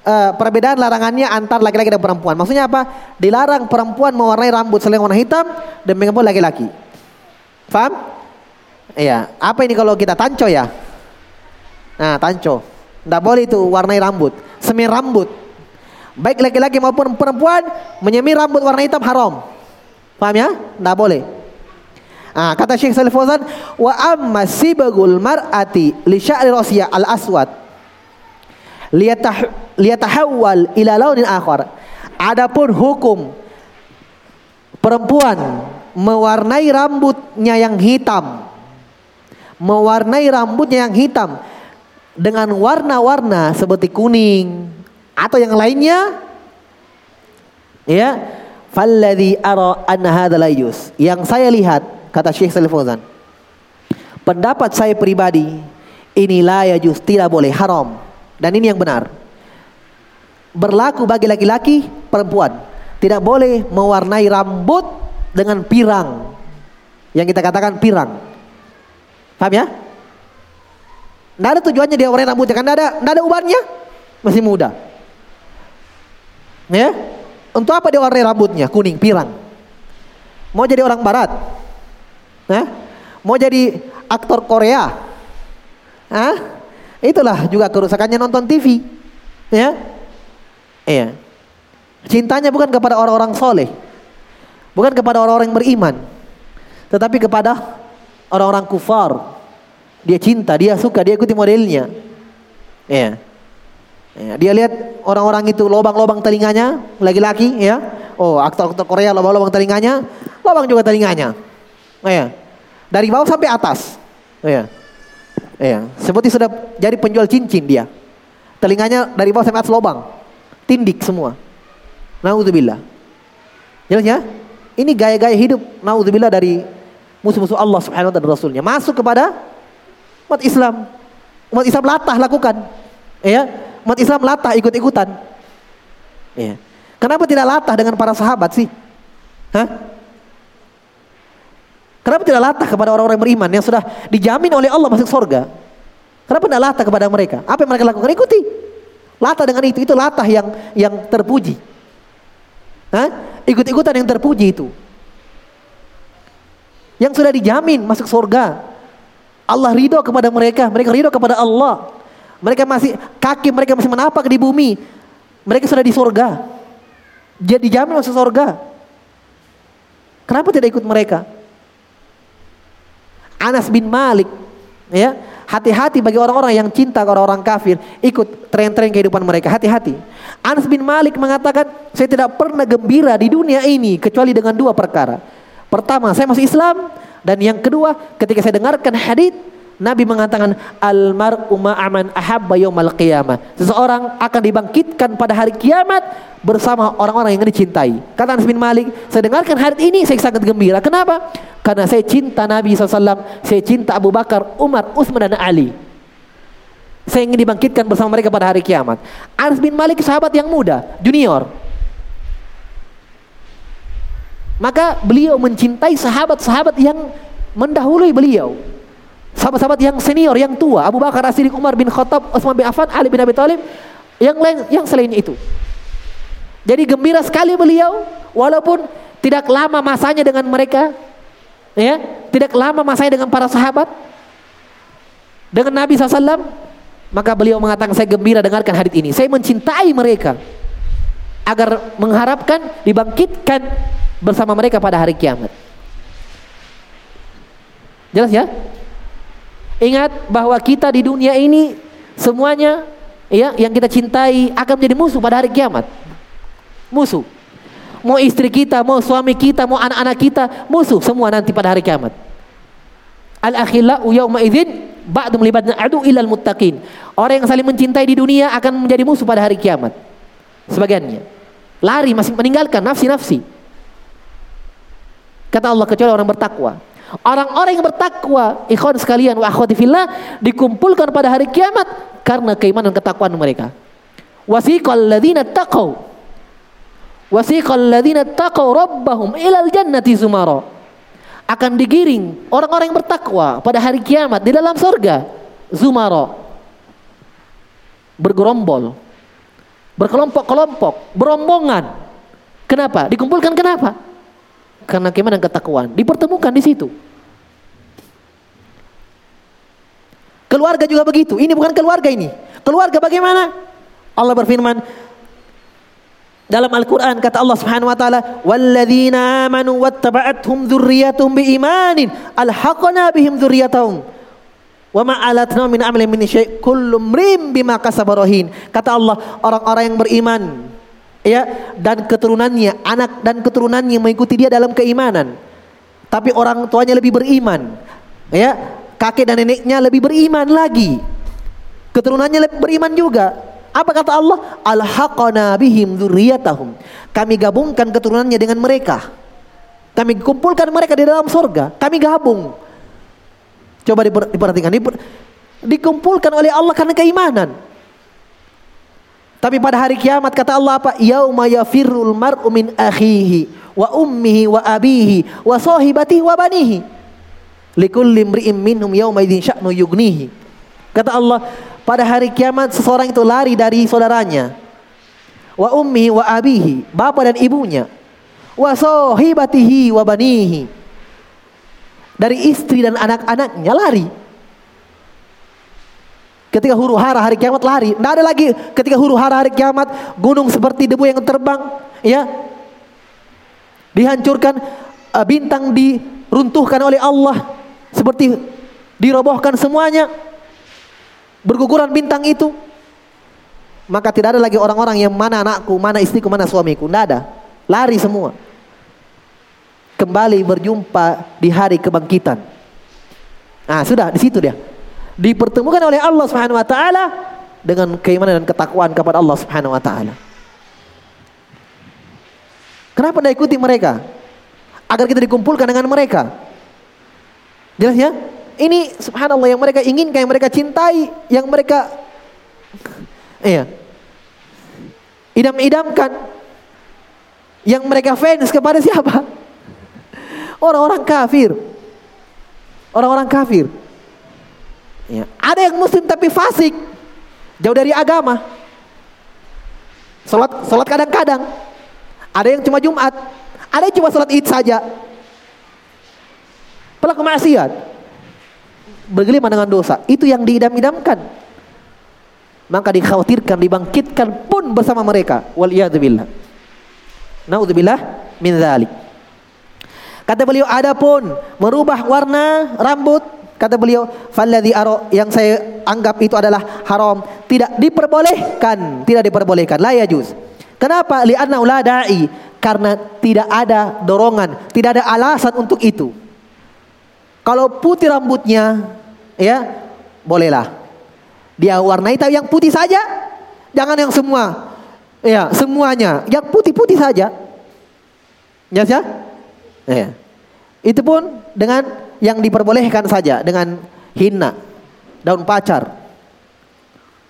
uh, perbedaan larangannya antar laki-laki dan perempuan. Maksudnya apa? Dilarang perempuan mewarnai rambut selain warna hitam dan mengapa laki-laki. Faham? Iya. Apa ini kalau kita tanco ya? Nah, tanco. Tidak boleh itu warnai rambut. Semir rambut. Baik laki-laki maupun perempuan menyemir rambut warna hitam haram. Paham ya? Tidak boleh. Ah, kata Syekh Salih Fauzan, wa amma sibagul mar'ati li sya'ri rasiya al aswad liyatah liyatahawwal ila launin akhar. Adapun hukum perempuan mewarnai rambutnya yang hitam mewarnai rambutnya yang hitam dengan warna-warna seperti kuning atau yang lainnya ya falladhi ara anna hadha yang saya lihat Kata Syekh Salih Fauzan. Pendapat saya pribadi, inilah ya just tidak boleh haram. Dan ini yang benar. Berlaku bagi laki-laki, perempuan. Tidak boleh mewarnai rambut dengan pirang. Yang kita katakan pirang. Paham ya? Tidak ada tujuannya dia warnai rambutnya. Kan tidak ada, tidak ada ubannya. Masih muda. Ya? Untuk apa dia warnai rambutnya? Kuning, pirang. Mau jadi orang barat? Nah, mau jadi aktor Korea? Hah? Itulah juga kerusakannya nonton TV. Ya. Iya. Cintanya bukan kepada orang-orang soleh. Bukan kepada orang-orang beriman. Tetapi kepada orang-orang kufar. Dia cinta, dia suka, dia ikuti modelnya. Iya. Ya, dia lihat orang-orang itu lobang-lobang telinganya, laki-laki ya. Oh, aktor-aktor Korea lobang-lobang telinganya, lobang juga telinganya. Ya. Dari bawah sampai atas. Ya. Ya, seperti sudah jadi penjual cincin dia. Telinganya dari bawah sampai atas lubang. Tindik semua. Nauzubillah. Jelas ya? Ini gaya-gaya hidup naudzubillah dari musuh-musuh Allah Subhanahu wa taala dan rasulnya. Masuk kepada umat Islam. Umat Islam latah lakukan. Ya, umat Islam latah ikut-ikutan. Ya. Kenapa tidak latah dengan para sahabat sih? Hah? Kenapa tidak latah kepada orang-orang beriman yang sudah dijamin oleh Allah masuk surga? Kenapa tidak latah kepada mereka? Apa yang mereka lakukan? Ikuti. Latah dengan itu, itu latah yang yang terpuji. Hah? Ikut-ikutan yang terpuji itu. Yang sudah dijamin masuk surga. Allah ridho kepada mereka, mereka ridho kepada Allah. Mereka masih kaki mereka masih menapak di bumi. Mereka sudah di surga. Dia dijamin masuk surga. Kenapa tidak ikut mereka? Anas bin Malik, ya, hati-hati bagi orang-orang yang cinta kepada orang kafir, ikut tren-tren kehidupan mereka, hati-hati. Anas bin Malik mengatakan, saya tidak pernah gembira di dunia ini kecuali dengan dua perkara. Pertama, saya masuk Islam dan yang kedua, ketika saya dengarkan hadis Nabi mengatakan almar'u ma'aman ahabba yaumal qiyamah. Seseorang akan dibangkitkan pada hari kiamat bersama orang-orang yang dicintai. Kata Anas bin Malik, saya dengarkan hari ini saya sangat gembira. Kenapa? Karena saya cinta Nabi SAW, saya cinta Abu Bakar, Umar, Utsman dan Ali. Saya ingin dibangkitkan bersama mereka pada hari kiamat. Anas bin Malik sahabat yang muda, junior. Maka beliau mencintai sahabat-sahabat yang mendahului beliau. Sahabat-sahabat yang senior, yang tua, Abu Bakar As-Siddiq, Umar bin Khattab, Utsman bin Affan, Ali bin Abi Thalib, yang lain yang selain itu. Jadi gembira sekali beliau walaupun tidak lama masanya dengan mereka ya, tidak lama masanya dengan para sahabat dengan Nabi SAW maka beliau mengatakan saya gembira dengarkan hadis ini saya mencintai mereka agar mengharapkan dibangkitkan bersama mereka pada hari kiamat jelas ya Ingat bahwa kita di dunia ini semuanya ya yang kita cintai akan menjadi musuh pada hari kiamat. Musuh. Mau istri kita, mau suami kita, mau anak-anak kita, musuh semua nanti pada hari kiamat. Al akhillau yauma idzin ba'du melibatna adu ilal muttaqin. Orang yang saling mencintai di dunia akan menjadi musuh pada hari kiamat. Sebagiannya lari masih meninggalkan nafsi-nafsi. Kata Allah kecuali orang bertakwa. Orang-orang yang bertakwa, ikhwan sekalian wa akhwati fillah dikumpulkan pada hari kiamat karena keimanan ketakwaan mereka. Wasiqal ladzina taqaw Wasiqal ladzina taqaw rabbahum ilal jannati zumara. Akan digiring orang-orang yang bertakwa pada hari kiamat di dalam surga zumara. Bergerombol. Berkelompok-kelompok, berombongan. Kenapa? Dikumpulkan kenapa? Karena keimanan ketakwaan. Dipertemukan di situ. Keluarga juga begitu. Ini bukan keluarga ini. Keluarga bagaimana? Allah berfirman dalam Al-Qur'an kata Allah Subhanahu wa taala, "Walladzina amanu wattaba'athum dzurriyyatuhum biimanin alhaqna bihim dzurriyyatahum." Wa ma alatna min amalin min syai' kullu mrim bima kasaba Kata Allah, orang-orang yang beriman ya dan keturunannya, anak dan keturunannya mengikuti dia dalam keimanan. Tapi orang tuanya lebih beriman. Ya, kakek dan neneknya lebih beriman lagi. Keturunannya lebih beriman juga. Apa kata Allah? Alhaqana bihim dzurriyyatahum. Kami gabungkan keturunannya dengan mereka. Kami kumpulkan mereka di dalam surga. Kami gabung. Coba diperhatikan. Dikumpulkan oleh Allah karena keimanan. Tapi pada hari kiamat kata Allah apa? Yauma yafirrul mar'u min akhihi wa ummihi wa abihi wa sahibatihi wa banihi. Likulli imri'in minhum yauma idzin sya'nu yugnihi. Kata Allah, pada hari kiamat seseorang itu lari dari saudaranya. Wa ummihi wa abihi, bapak dan ibunya. Wa sahibatihi wa banihi. Dari istri dan anak-anaknya lari. Ketika huru hara hari kiamat lari. Tidak ada lagi ketika huru hara hari kiamat gunung seperti debu yang terbang, ya. Dihancurkan uh, bintang diruntuhkan oleh Allah seperti dirobohkan semuanya. Berguguran bintang itu. Maka tidak ada lagi orang-orang yang mana anakku, mana istriku, mana suamiku. Tidak ada. Lari semua. Kembali berjumpa di hari kebangkitan. Nah, sudah di situ dia dipertemukan oleh Allah Subhanahu wa taala dengan keimanan dan ketakwaan kepada Allah Subhanahu wa taala. Kenapa tidak ikuti mereka? Agar kita dikumpulkan dengan mereka. Jelas ya? Ini subhanallah yang mereka inginkan, yang mereka cintai, yang mereka iya. Idam-idamkan. Yang mereka fans kepada siapa? Orang-orang kafir. Orang-orang kafir. Ya. Ada yang muslim tapi fasik. Jauh dari agama. Salat salat kadang-kadang. Ada yang cuma Jumat. Ada yang cuma salat Id saja. Pelaku maksiat. Bergelima dengan dosa. Itu yang diidam-idamkan. Maka dikhawatirkan, dibangkitkan pun bersama mereka. Waliyadzubillah. Naudzubillah min dzalik. Kata beliau adapun merubah warna rambut kata beliau falladzi aro yang saya anggap itu adalah haram. Tidak diperbolehkan. Tidak diperbolehkan. La yajuz. Kenapa? Li'anna la da'i. Karena tidak ada dorongan. Tidak ada alasan untuk itu. Kalau putih rambutnya ya bolehlah. Dia warnai tapi yang putih saja. Jangan yang semua. Ya semuanya. Yang putih-putih saja. Ya Ya. Itu pun dengan yang diperbolehkan saja dengan hina, daun pacar.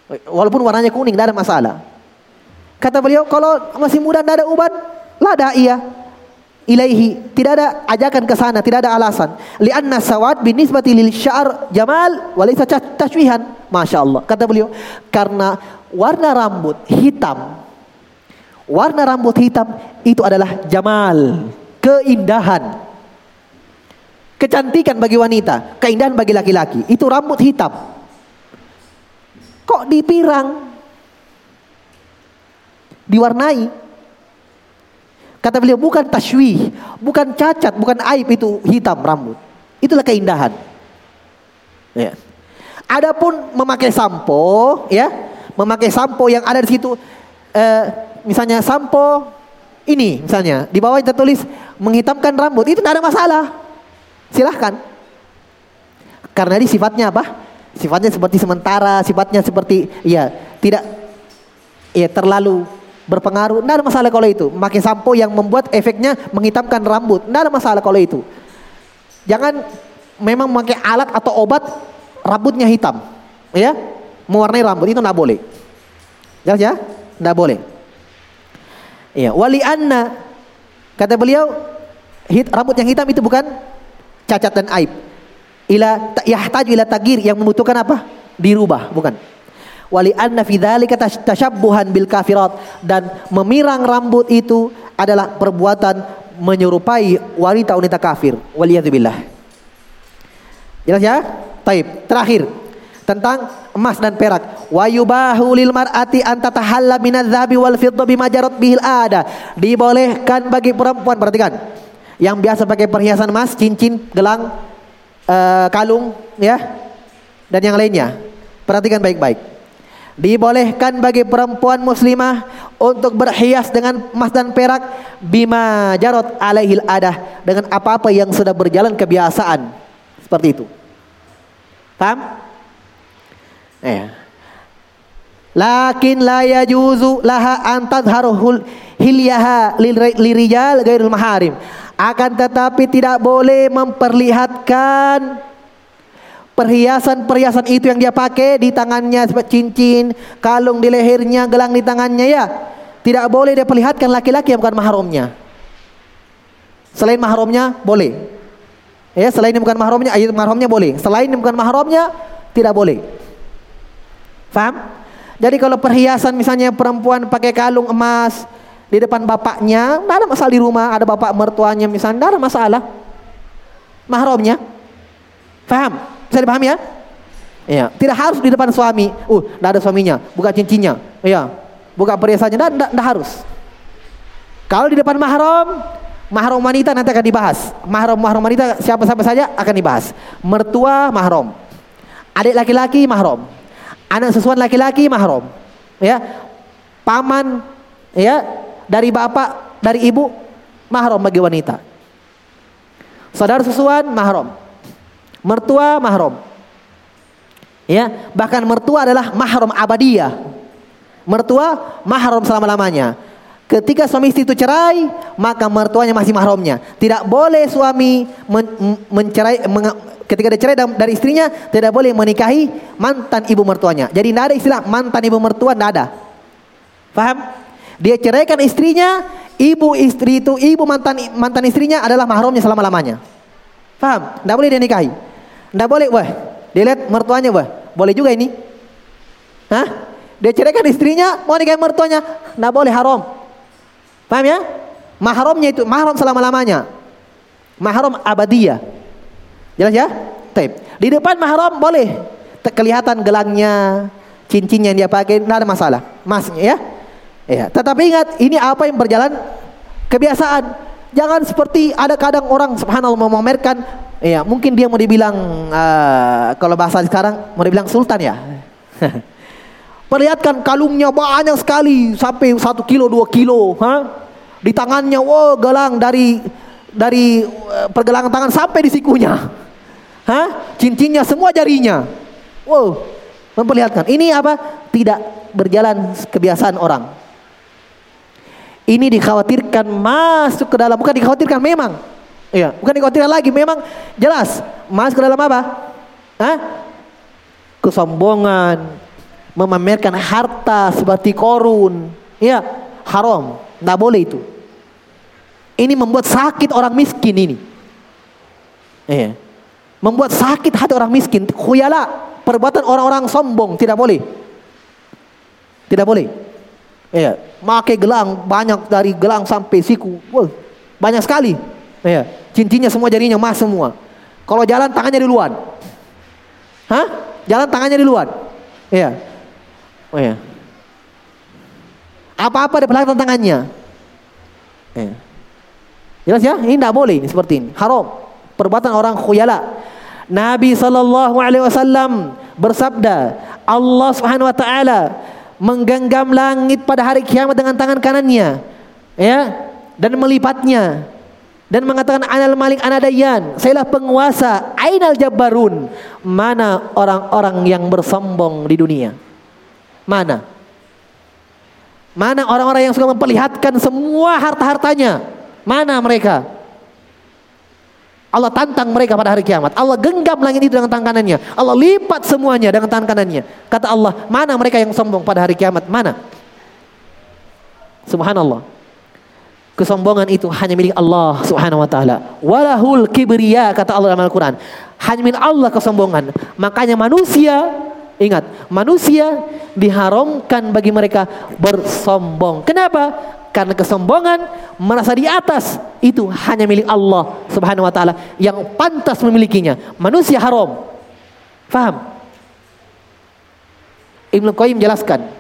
Walaupun warnanya kuning, tidak ada masalah. Kata beliau, kalau masih muda tidak ada ubat, lada iya. Ilaihi, tidak ada ajakan ke sana, tidak ada alasan. Lianna sawad binisbati lil sya'r jamal walaysa tashwihan. Masya Allah. Kata beliau, karena warna rambut hitam, warna rambut hitam itu adalah jamal keindahan. Kecantikan bagi wanita, keindahan bagi laki-laki. Itu rambut hitam. Kok dipirang? Diwarnai. Kata beliau bukan tasywih, bukan cacat, bukan aib itu hitam rambut. Itulah keindahan. Ya. Adapun memakai sampo, ya, memakai sampo yang ada di situ, eh, misalnya sampo ini misalnya di bawah tertulis menghitamkan rambut itu tidak ada masalah. Silahkan. Karena ini sifatnya apa? Sifatnya seperti sementara, sifatnya seperti ya tidak ya terlalu berpengaruh. Tidak ada masalah kalau itu. Memakai sampo yang membuat efeknya menghitamkan rambut. Tidak ada masalah kalau itu. Jangan memang memakai alat atau obat rambutnya hitam. Ya, mewarnai rambut itu tidak boleh. Jelas ya? Tidak boleh. Iya, wali anna kata beliau hit, rambut yang hitam itu bukan cacat dan aib. Ila yahtaju ila tagir yang membutuhkan apa? Dirubah, bukan. Wali anna fi dzalika tashabbuhan bil kafirat dan memirang rambut itu adalah perbuatan menyerupai wanita-wanita kafir. Waliyadzubillah. Jelas ya? Taib. Terakhir tentang emas dan perak. Wa yubahu lil mar'ati an tatahalla minadz-dzahabi wal fidda bima jarat bihil ada. Dibolehkan bagi perempuan perhatikan yang biasa pakai perhiasan emas, cincin, gelang, uh, kalung, ya, dan yang lainnya. Perhatikan baik-baik. Dibolehkan bagi perempuan muslimah untuk berhias dengan emas dan perak bima jarot alaihil adah dengan apa-apa yang sudah berjalan kebiasaan. Seperti itu. Paham? Eh. Lakin la yajuzu laha an tadharuhul hilyaha lirijal gairul maharim. Akan tetapi tidak boleh memperlihatkan perhiasan-perhiasan itu yang dia pakai di tangannya seperti cincin, kalung di lehernya, gelang di tangannya ya. Tidak boleh dia perlihatkan laki-laki yang bukan mahramnya. Selain mahramnya boleh. Ya, selain yang bukan mahramnya, ayat mahramnya boleh. Selain yang bukan mahramnya tidak boleh. Faham? Jadi kalau perhiasan misalnya perempuan pakai kalung emas, di depan bapaknya, tidak ada masalah di rumah, ada bapak mertuanya misalnya, tidak ada masalah. Mahramnya. Paham? Bisa dipahami ya? Iya, tidak harus di depan suami. Uh, tidak ada suaminya, buka cincinnya. Iya, buka perhiasannya, tidak, tidak harus. Kalau di depan mahram, mahram wanita nanti akan dibahas. Mahram mahram wanita siapa-siapa saja akan dibahas. Mertua mahram, adik laki-laki mahram, anak sesuatu laki-laki mahram, ya, paman, ya, dari bapak, dari ibu mahram bagi wanita. Saudara susuan mahram. Mertua mahram. Ya, bahkan mertua adalah mahram abadiyah. Mertua mahram selama-lamanya. Ketika suami istri itu cerai, maka mertuanya masih mahramnya. Tidak boleh suami men mencerai men ketika dia cerai dari istrinya tidak boleh menikahi mantan ibu mertuanya. Jadi tidak ada istilah mantan ibu mertua tidak ada. Paham? Dia ceraikan istrinya, ibu istri itu, ibu mantan mantan istrinya adalah mahramnya selama-lamanya. Paham? Tidak boleh dia nikahi. Tidak boleh, wah. Dia lihat mertuanya, wah. Boleh juga ini. Hah? Dia ceraikan istrinya, mau nikahi mertuanya, tidak boleh haram. Paham ya? Mahramnya itu mahram selama-lamanya. Mahram abadiyah. Jelas ya? Taib. Di depan mahram boleh kelihatan gelangnya, cincinnya yang dia pakai, tidak ada masalah. Masnya ya. Ya, tetapi ingat ini apa yang berjalan kebiasaan. Jangan seperti ada kadang orang subhanallah memamerkan ya, mungkin dia mau dibilang uh, kalau bahasa sekarang mau dibilang sultan ya. Perlihatkan kalungnya banyak sekali sampai satu kilo dua kilo, ha? Di tangannya, wow gelang dari dari uh, pergelangan tangan sampai di sikunya, ha? Cincinnya semua jarinya, wow memperlihatkan. Ini apa? Tidak berjalan kebiasaan orang. Ini dikhawatirkan masuk ke dalam, bukan dikhawatirkan memang. Iya, bukan dikhawatirkan lagi, memang jelas masuk ke dalam apa? Hah? Kesombongan, memamerkan harta seperti korun. Iya, haram, tidak boleh itu. Ini membuat sakit orang miskin ini. Iya. Membuat sakit hati orang miskin. Khuyala, perbuatan orang-orang sombong tidak boleh. Tidak boleh. Ya, pakai gelang banyak dari gelang sampai siku. Wah, banyak sekali. Ya, cincinnya semua jarinya emas semua. Kalau jalan tangannya di luar. Hah? Jalan tangannya di luar. Iya. Oh ya. Apa-apa di belakang tangannya. Ya. Jelas ya? Ini tidak boleh ini seperti ini. Haram. Perbuatan orang khuyala. Nabi sallallahu alaihi wasallam bersabda, Allah Subhanahu wa taala menggenggam langit pada hari kiamat dengan tangan kanannya ya dan melipatnya dan mengatakan anal malik anadayan sayalah penguasa ainal jabbarun. Mana orang-orang yang bersombong di dunia? Mana? Mana orang-orang yang suka memperlihatkan semua harta-hartanya? Mana mereka Allah tantang mereka pada hari kiamat. Allah genggam langit itu dengan tangan kanannya. Allah lipat semuanya dengan tangan kanannya. Kata Allah, mana mereka yang sombong pada hari kiamat? Mana? Subhanallah. Kesombongan itu hanya milik Allah Subhanahu wa taala. Walahul kibriya kata Allah dalam Al-Qur'an. Hanya milik Allah kesombongan. Makanya manusia ingat, manusia diharamkan bagi mereka bersombong. Kenapa? Karena kesombongan merasa di atas itu hanya milik Allah Subhanahu wa taala yang pantas memilikinya. Manusia haram. Faham? Ibnu Qayyim jelaskan.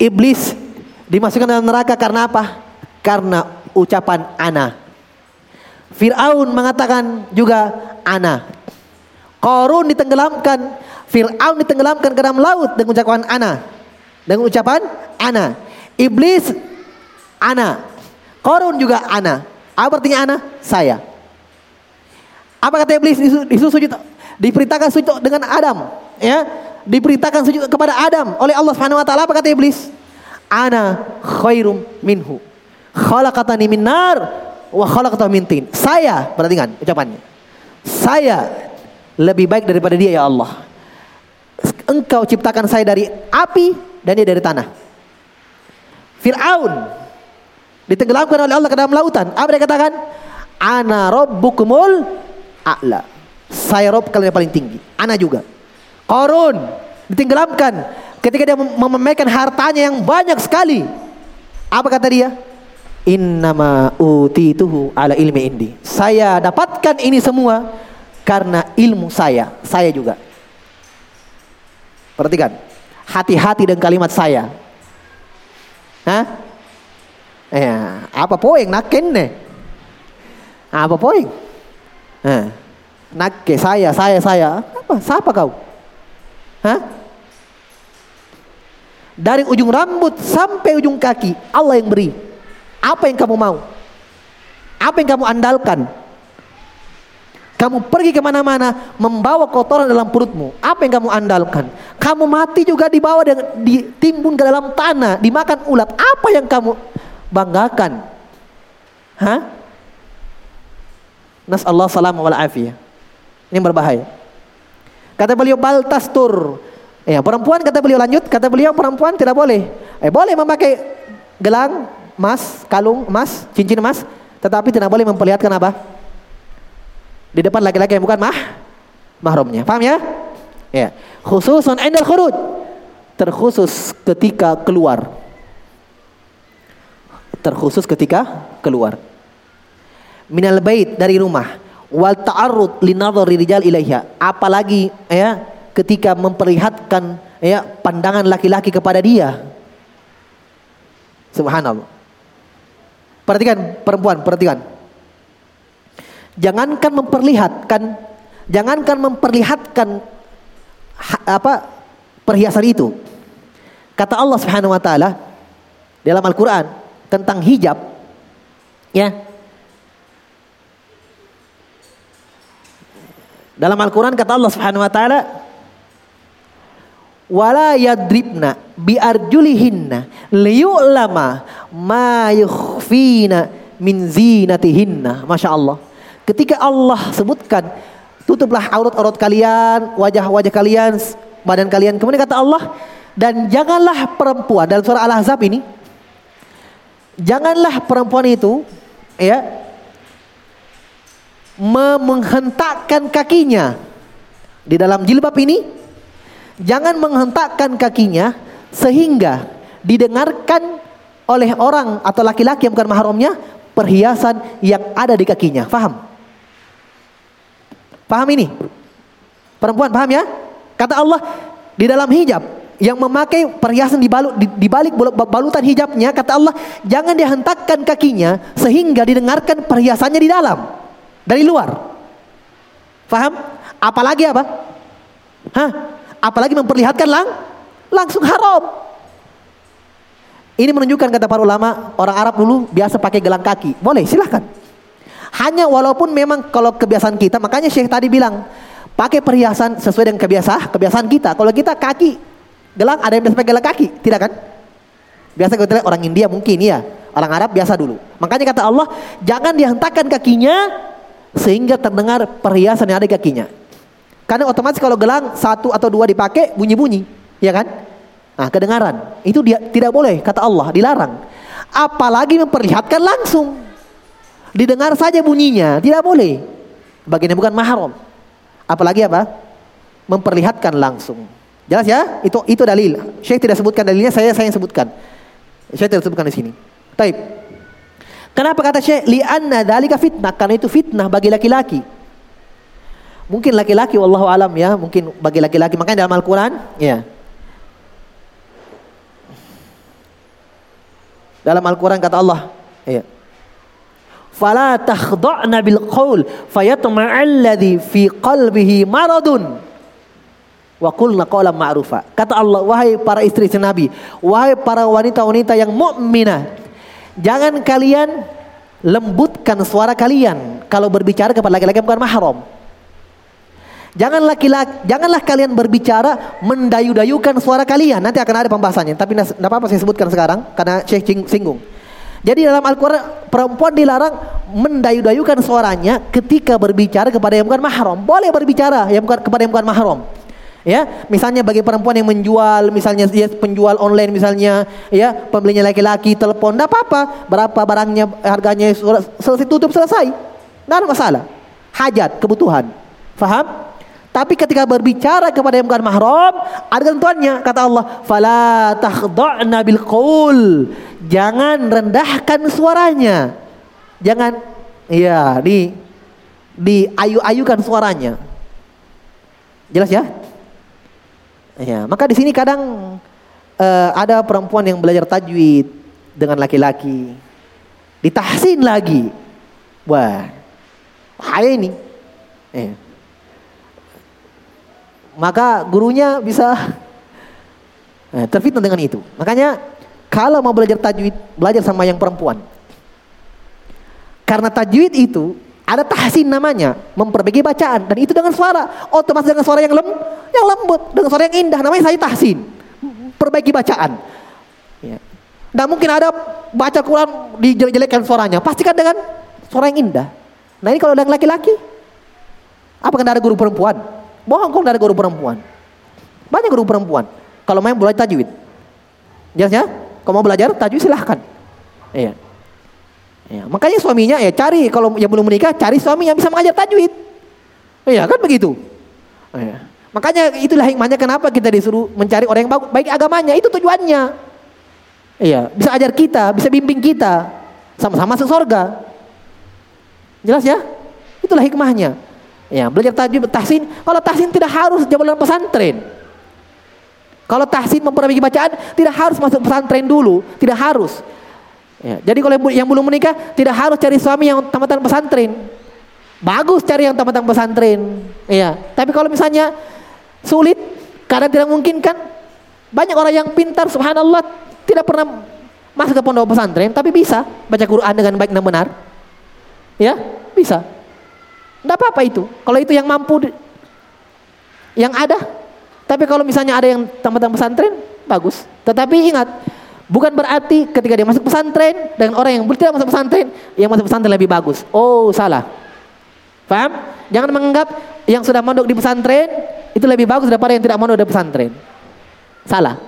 Iblis dimasukkan dalam neraka karena apa? Karena ucapan ana. Fir'aun mengatakan juga ana. Korun ditenggelamkan, Fir'aun ditenggelamkan ke dalam laut dengan ucapan ana. Dengan ucapan ana. Iblis ana. Korun juga ana. Apa artinya ana? Saya. Apa kata iblis disuruh sujud? Diperintahkan sujud dengan Adam, ya. Diperintahkan sujud kepada Adam oleh Allah Subhanahu wa taala. Apa kata iblis? Ana khairum minhu. Khalaqatani min nar wa khalaqatahu min tin. Saya, perhatikan ucapannya. Saya lebih baik daripada dia ya Allah. Engkau ciptakan saya dari api dan dia dari tanah. Fir'aun ditenggelamkan oleh Allah ke dalam lautan. Apa dia katakan? Ana rabbukumul a'la. Saya rob kalian yang paling tinggi. Ana juga. Korun ditenggelamkan ketika dia memamerkan hartanya yang banyak sekali. Apa kata dia? Innama utituhu ala ilmi indi. Saya dapatkan ini semua karena ilmu saya. Saya juga. Perhatikan. Hati-hati dengan kalimat saya. Hah? Ya, apa poin nakin nih? Apa poin? Nah, nakke saya, saya, saya. Apa? Siapa kau? Hah? Dari ujung rambut sampai ujung kaki, Allah yang beri. Apa yang kamu mau? Apa yang kamu andalkan? Kamu pergi ke mana-mana membawa kotoran dalam perutmu. Apa yang kamu andalkan? Kamu mati juga dibawa dengan ditimbun ke dalam tanah, dimakan ulat. Apa yang kamu banggakan? Hah? Nas Allah salam wal afiyah. Ini berbahaya. Kata beliau baltastur. Ya, perempuan kata beliau lanjut, kata beliau perempuan tidak boleh. Eh boleh memakai gelang emas, kalung emas, cincin emas, tetapi tidak boleh memperlihatkan apa? Di depan laki-laki yang bukan mah mahramnya. Paham ya? Ya. Khususun endal khuruj. Terkhusus ketika keluar. Terkhusus ketika keluar. Minal bait dari rumah wal ta'arrud li rijal. Apalagi ya ketika memperlihatkan ya pandangan laki-laki kepada dia. Subhanallah. Perhatikan perempuan, perhatikan. Jangankan memperlihatkan, jangankan memperlihatkan apa perhiasan itu. Kata Allah Subhanahu wa taala dalam Al-Qur'an tentang hijab ya. Dalam Al-Qur'an kata Allah Subhanahu wa taala wala yadribna bi arjulihinna liyu'lama ma yukhfina min zinatihinna. Masya Allah. Ketika Allah sebutkan tutuplah aurat-aurat kalian, wajah-wajah kalian, badan kalian. Kemudian kata Allah, dan janganlah perempuan dalam surah Al-Ahzab ini janganlah perempuan itu ya menghentakkan kakinya di dalam jilbab ini jangan menghentakkan kakinya sehingga didengarkan oleh orang atau laki-laki yang bukan mahramnya perhiasan yang ada di kakinya. Faham? Paham ini? Perempuan paham ya? Kata Allah di dalam hijab yang memakai perhiasan di, balu, di, di balik balutan hijabnya kata Allah jangan dihentakkan kakinya sehingga didengarkan perhiasannya di dalam dari luar. Faham? Apalagi apa? Hah? Apalagi memperlihatkan lang langsung haram. Ini menunjukkan kata para ulama orang Arab dulu biasa pakai gelang kaki. Boleh, silahkan. Hanya walaupun memang kalau kebiasaan kita, makanya Syekh tadi bilang pakai perhiasan sesuai dengan kebiasaan kebiasaan kita. Kalau kita kaki gelang ada yang biasa pakai gelang kaki, tidak kan? Biasa kita lihat orang India mungkin ya, orang Arab biasa dulu. Makanya kata Allah, jangan dihentakkan kakinya sehingga terdengar perhiasan yang ada di kakinya. Karena otomatis kalau gelang satu atau dua dipakai bunyi-bunyi, ya kan? Nah, kedengaran itu dia tidak boleh kata Allah, dilarang. Apalagi memperlihatkan langsung. Didengar saja bunyinya, tidak boleh. Bagiannya bukan mahram. Apalagi apa? Memperlihatkan langsung. Jelas ya? Itu itu dalil. Syekh tidak sebutkan dalilnya, saya saya yang sebutkan. Syekh tidak sebutkan di sini. Taib. Kenapa kata Syekh li'anna dalika fitnah? Karena itu fitnah bagi laki-laki. Mungkin laki-laki wallahu alam ya, mungkin bagi laki-laki. Makanya dalam Al-Qur'an, ya. Dalam Al-Qur'an kata Allah, ya fala takhda'na bil qaul fayatma'alladhi fi qalbihi maradun wa qulna qawlan ma'rufa kata Allah wahai para istri Nabi wahai para wanita-wanita yang mukminah jangan kalian lembutkan suara kalian kalau berbicara kepada laki-laki bukan mahram Jangan laki-laki, janganlah kalian berbicara mendayu-dayukan suara kalian. Nanti akan ada pembahasannya. Tapi tidak apa-apa saya sebutkan sekarang karena Syekh singgung. Jadi dalam Al-Quran perempuan dilarang mendayu-dayukan suaranya ketika berbicara kepada yang bukan mahram. Boleh berbicara yang bukan kepada yang bukan mahram. Ya, misalnya bagi perempuan yang menjual, misalnya dia penjual online misalnya, ya pembelinya laki-laki telepon, tidak apa-apa, berapa barangnya, harganya selesai tutup selesai, tidak ada masalah. Hajat, kebutuhan, faham? Tapi ketika berbicara kepada yang bukan mahram, ada ketentuannya. Kata Allah, "Fala takhda'na bil qaul." Jangan rendahkan suaranya. Jangan ya di di ayu-ayukan suaranya. Jelas ya? Ya, maka di sini kadang uh, ada perempuan yang belajar tajwid dengan laki-laki. Ditahsin lagi. Wah. Bahaya ini. Eh. Maka gurunya bisa eh, terfitnah dengan itu. Makanya kalau mau belajar tajwid, belajar sama yang perempuan. Karena tajwid itu ada tahsin namanya, memperbaiki bacaan dan itu dengan suara, otomatis dengan suara yang lem, yang lembut, dengan suara yang indah namanya saya tahsin. Perbaiki bacaan. Ya. Nah mungkin ada baca Quran dijelek-jelekkan suaranya, pastikan dengan suara yang indah. Nah ini kalau dengan laki-laki, apa kan ada guru perempuan? Bohong kok ada guru perempuan. Banyak guru perempuan. Kalau main belajar tajwid. Jelas ya? Kalau mau belajar tajwid silahkan. Iya. Ya, makanya suaminya ya cari kalau yang belum menikah cari suami yang bisa mengajar tajwid. Iya kan begitu. Iya. Makanya itulah hikmahnya kenapa kita disuruh mencari orang yang baik, agamanya itu tujuannya. Iya, bisa ajar kita, bisa bimbing kita, sama-sama surga. Jelas ya? Itulah hikmahnya. Ya, belajar tajwid, tahsin. Kalau tahsin tidak harus jalan pesantren. Kalau tahsin memperbaiki bacaan tidak harus masuk pesantren dulu, tidak harus. Ya, jadi kalau yang belum menikah tidak harus cari suami yang tamatan pesantren. Bagus cari yang tamatan pesantren. Iya. Tapi kalau misalnya sulit karena tidak mungkin kan banyak orang yang pintar subhanallah tidak pernah masuk ke pondok pesantren tapi bisa baca Quran dengan baik dan benar. Ya, bisa. Tidak apa-apa itu. Kalau itu yang mampu yang ada. Tapi kalau misalnya ada yang tamatan pesantren bagus. Tetapi ingat Bukan berarti ketika dia masuk pesantren dengan orang yang tidak masuk pesantren, yang masuk pesantren lebih bagus. Oh, salah. Paham? Jangan menganggap yang sudah mondok di pesantren itu lebih bagus daripada yang tidak mondok di pesantren. Salah.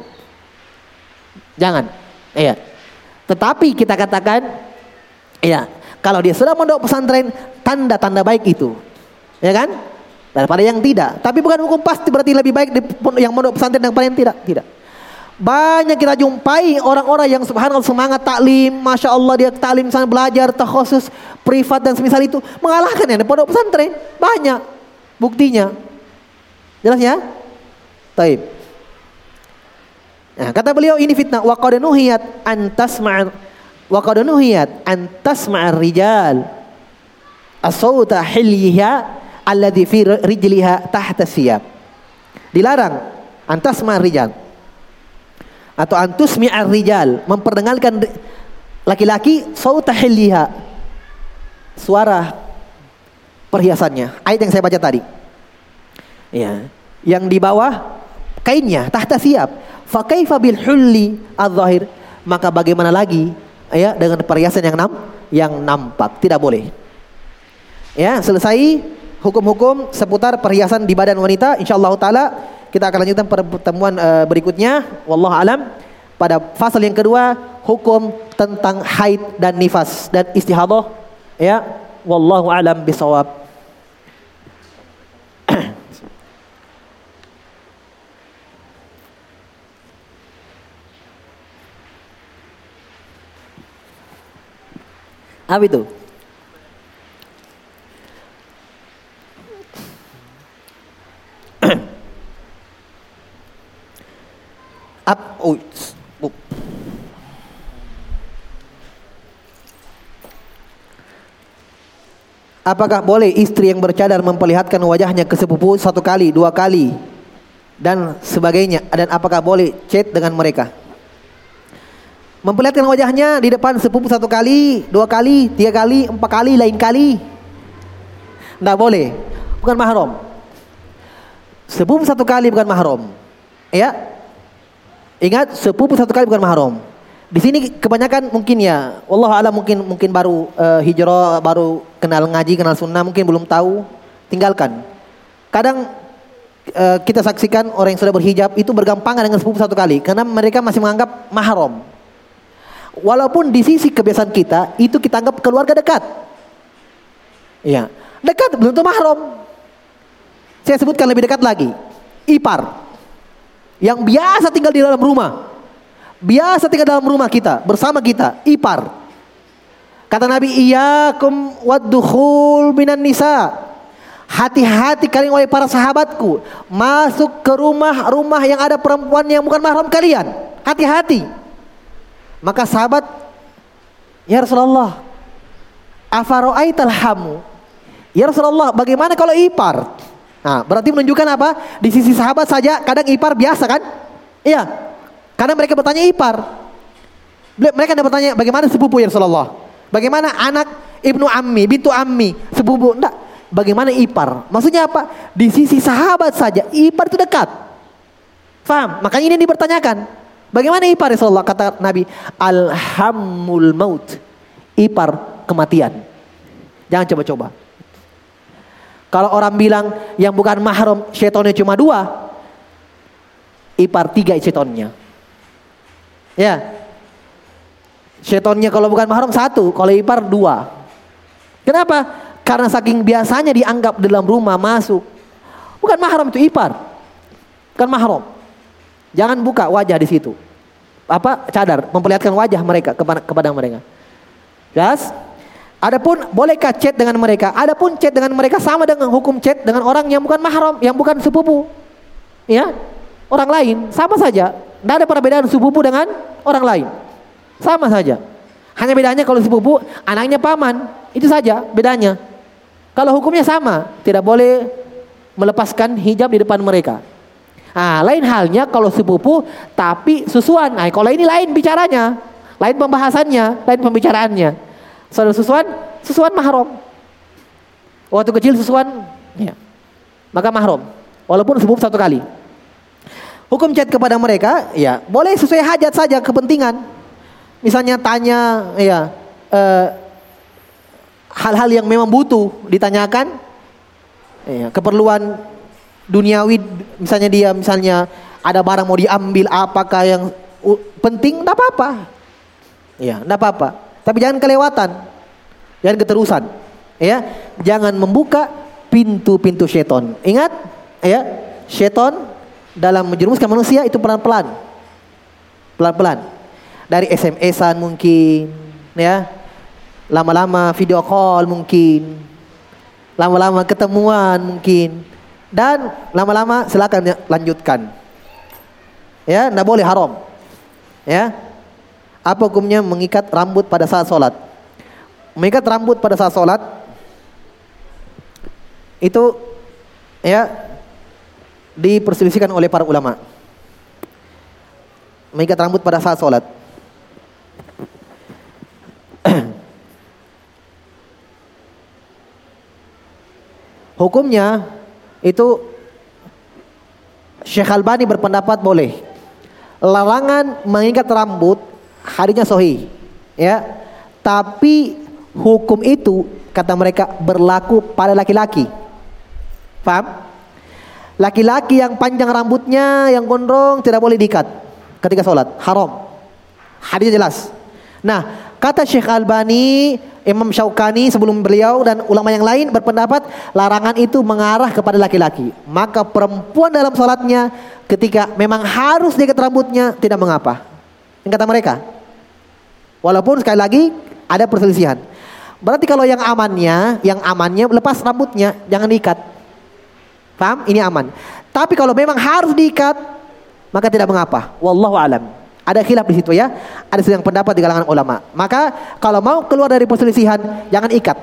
Jangan. Iya. Tetapi kita katakan, iya, kalau dia sudah mondok pesantren, tanda-tanda baik itu. Ya kan? Daripada yang tidak. Tapi bukan hukum pasti berarti lebih baik yang mondok pesantren daripada yang tidak. Tidak. Banyak kita jumpai orang-orang yang subhanallah semangat taklim, masya Allah dia taklim sana belajar khusus privat dan semisal itu mengalahkan di pondok pesantren banyak buktinya. Jelas ya? Taib. Nah, kata beliau ini fitnah wa qad nuhiyat wa qad nuhiyat an tasma' rijal as-sauta hilyiha alladhi fi rijliha tahta siyab. Dilarang an tasma' rijal atau antus mi'ar rijal memperdengarkan laki-laki sautahilliha suara perhiasannya. Ayat yang saya baca tadi. Ya. Yang di bawah kainnya tahta siap. Fa kaifa bil hulli adh maka bagaimana lagi ya dengan perhiasan yang nam yang nampak tidak boleh ya selesai hukum-hukum seputar perhiasan di badan wanita insyaallah taala kita akan lanjutkan pertemuan uh, berikutnya. Wallahu alam. Pada fasal yang kedua, hukum tentang haid dan nifas dan istihadah. Ya, wallahu alam bisawab. Apa itu? Ap, oh, oh. Apakah boleh istri yang bercadar memperlihatkan wajahnya ke sepupu satu kali, dua kali, dan sebagainya? Dan apakah boleh chat dengan mereka? Memperlihatkan wajahnya di depan sepupu satu kali, dua kali, tiga kali, empat kali, lain kali. Tidak boleh. Bukan mahram. Sepupu satu kali bukan mahram. Ya, Ingat sepupu satu kali bukan mahram. Di sini kebanyakan mungkin ya, Allah alam mungkin mungkin baru uh, hijrah, baru kenal ngaji, kenal sunnah, mungkin belum tahu, tinggalkan. Kadang uh, kita saksikan orang yang sudah berhijab itu bergampangan dengan sepupu satu kali karena mereka masih menganggap mahram. Walaupun di sisi kebiasaan kita itu kita anggap keluarga dekat. Iya, dekat belum tentu mahram. Saya sebutkan lebih dekat lagi. Ipar yang biasa tinggal di dalam rumah. Biasa tinggal dalam rumah kita, bersama kita, ipar. Kata Nabi, "Iyyakum waddukhul minan nisa." Hati-hati kalian wahai para sahabatku masuk ke rumah-rumah yang ada perempuan yang bukan mahram kalian. Hati-hati. Maka sahabat, "Ya Rasulullah, afara'aital hamu?" Ya Rasulullah, bagaimana kalau ipar? Nah, berarti menunjukkan apa? Di sisi sahabat saja kadang ipar biasa kan? Iya. Karena mereka bertanya ipar. Mereka ada bertanya bagaimana sepupu ya Rasulullah? Bagaimana anak ibnu ammi, bintu ammi, sepupu? Enggak. Bagaimana ipar? Maksudnya apa? Di sisi sahabat saja ipar itu dekat. Faham? Makanya ini dipertanyakan. Bagaimana ipar ya Rasulullah? Kata Nabi, alhamul maut. Ipar kematian. Jangan coba-coba. Kalau orang bilang yang bukan mahram setonnya cuma dua, ipar tiga setonnya. Ya, Setonnya kalau bukan mahram satu, kalau ipar dua. Kenapa? Karena saking biasanya dianggap dalam rumah masuk. Bukan mahram itu ipar. Bukan mahram. Jangan buka wajah di situ. Apa cadar memperlihatkan wajah mereka kepada, kepada mereka. Jelas? Adapun bolehkah chat dengan mereka? Adapun chat dengan mereka sama dengan hukum chat dengan orang yang bukan mahram, yang bukan sepupu. Ya, orang lain sama saja. Tidak ada perbedaan sepupu dengan orang lain. Sama saja. Hanya bedanya kalau sepupu anaknya paman, itu saja bedanya. Kalau hukumnya sama, tidak boleh melepaskan hijab di depan mereka. Nah, lain halnya kalau sepupu tapi susuan. Nah, kalau ini lain bicaranya, lain pembahasannya, lain pembicaraannya. Saudara susuan, susuan mahram. Waktu kecil susuan, ya. maka mahram. Walaupun sepupu satu kali. Hukum chat kepada mereka, ya boleh sesuai hajat saja, kepentingan. Misalnya tanya, ya hal hal-hal yang memang butuh ditanyakan, ya, keperluan duniawi, misalnya dia misalnya ada barang mau diambil, apakah yang penting, tidak apa-apa. Ya, tidak apa-apa. Tapi jangan kelewatan. Jangan keterusan. Ya, jangan membuka pintu-pintu seton. Ingat, ya, seton dalam menjerumuskan manusia itu pelan-pelan. Pelan-pelan. Dari SMS-an mungkin, ya. Lama-lama video call mungkin. Lama-lama ketemuan mungkin. Dan lama-lama silakan lanjutkan. Ya, tidak boleh haram. Ya, apa hukumnya mengikat rambut pada saat sholat? Mengikat rambut pada saat sholat itu ya diperselisihkan oleh para ulama. Mengikat rambut pada saat sholat. Hukumnya itu Syekh Albani berpendapat boleh. Larangan mengikat rambut harinya sohi ya. Tapi hukum itu kata mereka berlaku pada laki-laki. Paham laki-laki yang panjang rambutnya yang gondrong tidak boleh diikat ketika sholat. Haram. Hadisnya jelas. Nah kata Syekh Albani Imam Syaukani sebelum beliau dan ulama yang lain berpendapat larangan itu mengarah kepada laki-laki. Maka perempuan dalam sholatnya ketika memang harus diikat rambutnya tidak mengapa. Yang kata mereka. Walaupun sekali lagi ada perselisihan. Berarti kalau yang amannya, yang amannya lepas rambutnya, jangan diikat. Paham? Ini aman. Tapi kalau memang harus diikat, maka tidak mengapa. Wallahu alam. Ada khilaf di situ ya. Ada sedang pendapat di kalangan ulama. Maka kalau mau keluar dari perselisihan, jangan ikat.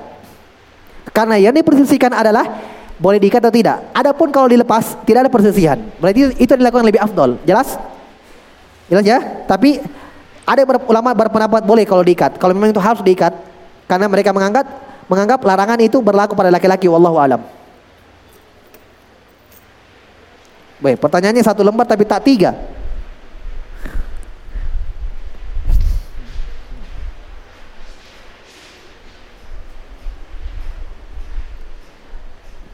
Karena yang diperselisihkan adalah boleh diikat atau tidak. Adapun kalau dilepas tidak ada perselisihan. Berarti itu dilakukan lebih afdol. Jelas? Jelas ya? Tapi ada ulama berpendapat boleh kalau diikat. Kalau memang itu harus diikat karena mereka menganggap menganggap larangan itu berlaku pada laki-laki wallahu alam. Baik, pertanyaannya satu lembar tapi tak tiga.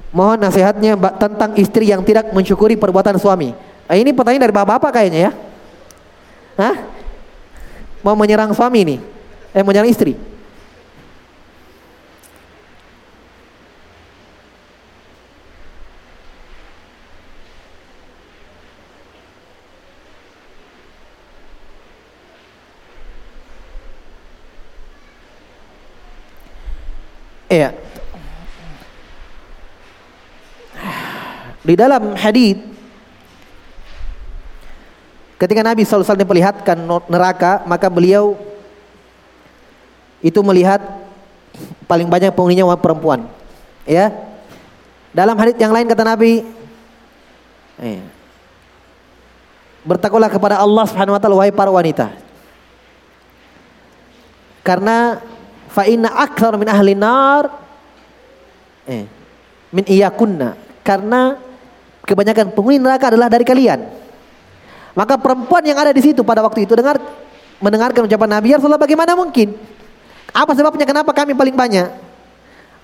Mohon nasihatnya tentang istri yang tidak mensyukuri perbuatan suami. Nah, ini pertanyaan dari bapak-bapak kayaknya ya. Hah? mau menyerang suami nih, eh menyerang istri. Iya. Di dalam hadis Ketika Nabi SAW diperlihatkan neraka, maka beliau itu melihat paling banyak penghuninya perempuan. Ya. Dalam hadis yang lain kata Nabi, eh, bertakwalah kepada Allah Subhanahu wa taala wahai para wanita. Karena fa inna akthar min ahli nar eh, min iyakunna. Karena kebanyakan penghuni neraka adalah dari kalian. Maka perempuan yang ada di situ pada waktu itu dengar mendengarkan ucapan Nabi, "Ya Rasulullah, bagaimana mungkin? Apa sebabnya kenapa kami paling banyak?"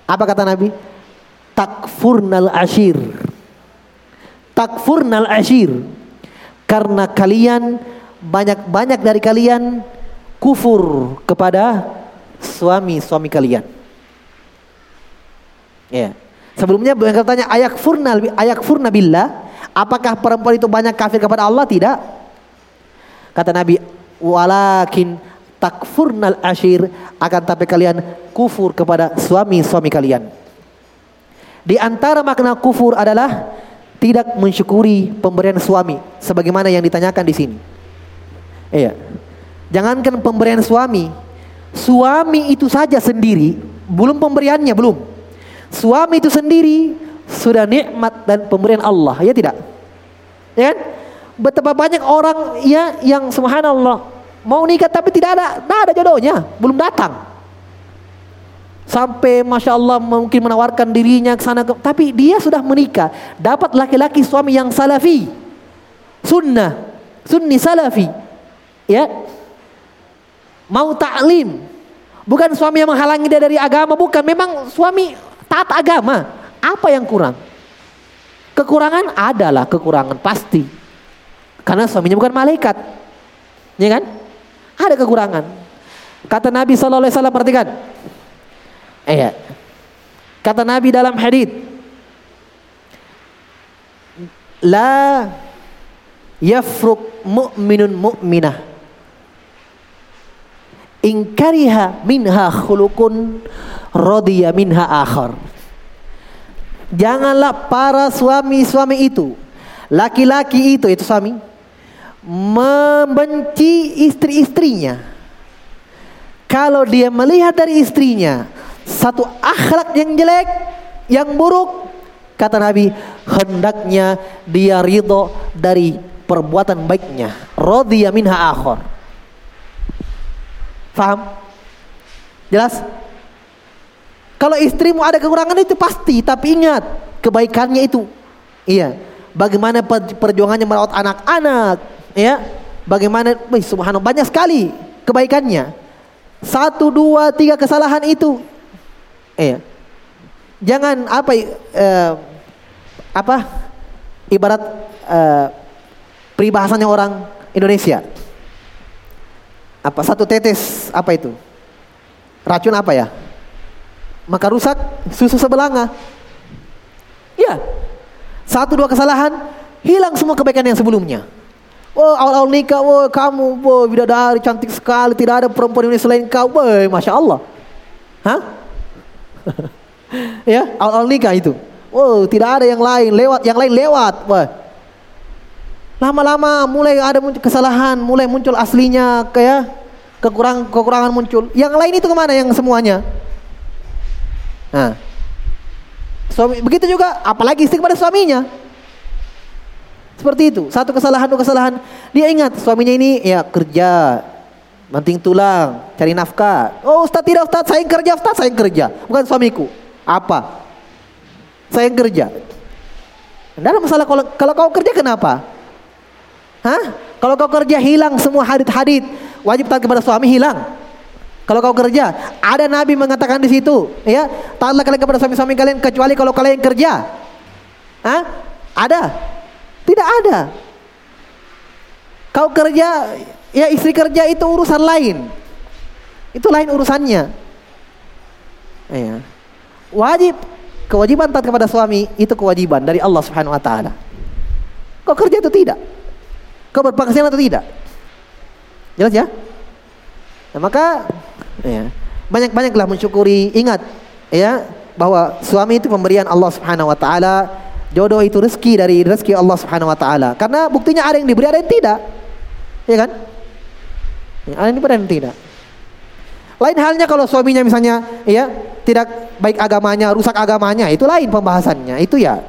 Apa kata Nabi? Takfurnal ashir. Takfurnal ashir. Karena kalian banyak-banyak dari kalian kufur kepada suami-suami kalian. Ya. Sebelumnya yang katanya ayak furna ayak furna billah, apakah perempuan itu banyak kafir kepada Allah? Tidak. Kata Nabi, walakin takfurnal ashir akan tapi kalian kufur kepada suami-suami kalian. Di antara makna kufur adalah tidak mensyukuri pemberian suami sebagaimana yang ditanyakan di sini. Iya. Jangankan pemberian suami, suami itu saja sendiri belum pemberiannya belum. Suami itu sendiri sudah nikmat dan pemberian Allah, ya tidak? Ya kan? Betapa banyak orang ya yang subhanallah mau nikah tapi tidak ada, tidak ada jodohnya, belum datang. Sampai masya Allah mungkin menawarkan dirinya ke sana, tapi dia sudah menikah, dapat laki-laki suami yang salafi, sunnah, sunni salafi, ya, mau taklim, bukan suami yang menghalangi dia dari agama, bukan, memang suami taat agama. Apa yang kurang? Kekurangan adalah kekurangan pasti. Karena suaminya bukan malaikat. Ya kan? Ada kekurangan. Kata Nabi sallallahu alaihi wasallam perhatikan. Iya. Kata Nabi dalam hadis La yafruk mu'minun mu'minah in kariha minha khulukun radiya minha akhar. Janganlah para suami-suami itu, laki-laki itu itu suami membenci istri-istrinya. Kalau dia melihat dari istrinya satu akhlak yang jelek, yang buruk, kata Nabi, hendaknya dia ridho dari perbuatan baiknya. Radiya minha akhar. Faham? Jelas? Kalau istrimu ada kekurangan itu pasti, tapi ingat kebaikannya itu. Iya. Bagaimana perjuangannya merawat anak-anak, ya. Bagaimana, wih, subhanallah banyak sekali kebaikannya. Satu, dua, tiga kesalahan itu. Iya. Jangan apa uh, apa ibarat uh, peribahasanya orang Indonesia apa satu tetes apa itu? Racun apa ya? Maka rusak susu sebelanga. Ya. Satu dua kesalahan hilang semua kebaikan yang sebelumnya. Oh awal-awal nikah, oh kamu, oh bidadari cantik sekali, tidak ada perempuan ini selain kau, oh, masya Allah. Hah? ya, awal-awal nikah itu. Oh tidak ada yang lain, lewat, yang lain lewat. Wah, Lama-lama mulai ada muncul kesalahan, mulai muncul aslinya kayak kekurangan kekurangan muncul. Yang lain itu ke mana yang semuanya? Nah, suami begitu juga, apalagi istri kepada suaminya. Seperti itu, satu kesalahan dua kesalahan. Dia ingat suaminya ini ya kerja, banting tulang, cari nafkah. Oh Ustaz tidak Ustaz, saya yang kerja Ustaz, saya yang kerja. Bukan suamiku. Apa? Saya yang kerja. Ada masalah kalau kalau kau kerja kenapa? Hah? Kalau kau kerja hilang semua hadit-hadit, wajib taat kepada suami hilang. Kalau kau kerja, ada Nabi mengatakan di situ, ya, taatlah kalian kepada suami-suami kalian kecuali kalau kalian kerja. Hah? Ada? Tidak ada. Kau kerja, ya istri kerja itu urusan lain. Itu lain urusannya. Ya. Wajib kewajiban taat kepada suami itu kewajiban dari Allah Subhanahu wa taala. Kau kerja itu tidak. Kau berpenghasilan atau tidak? Jelas ya? Nah, maka ya, banyak-banyaklah mensyukuri. Ingat ya bahwa suami itu pemberian Allah Subhanahu wa taala. Jodoh itu rezeki dari rezeki Allah Subhanahu wa taala. Karena buktinya ada yang diberi, ada yang tidak. Ya kan? Ya, ada yang diberi, ada yang tidak. Lain halnya kalau suaminya misalnya ya tidak baik agamanya, rusak agamanya, itu lain pembahasannya. Itu ya.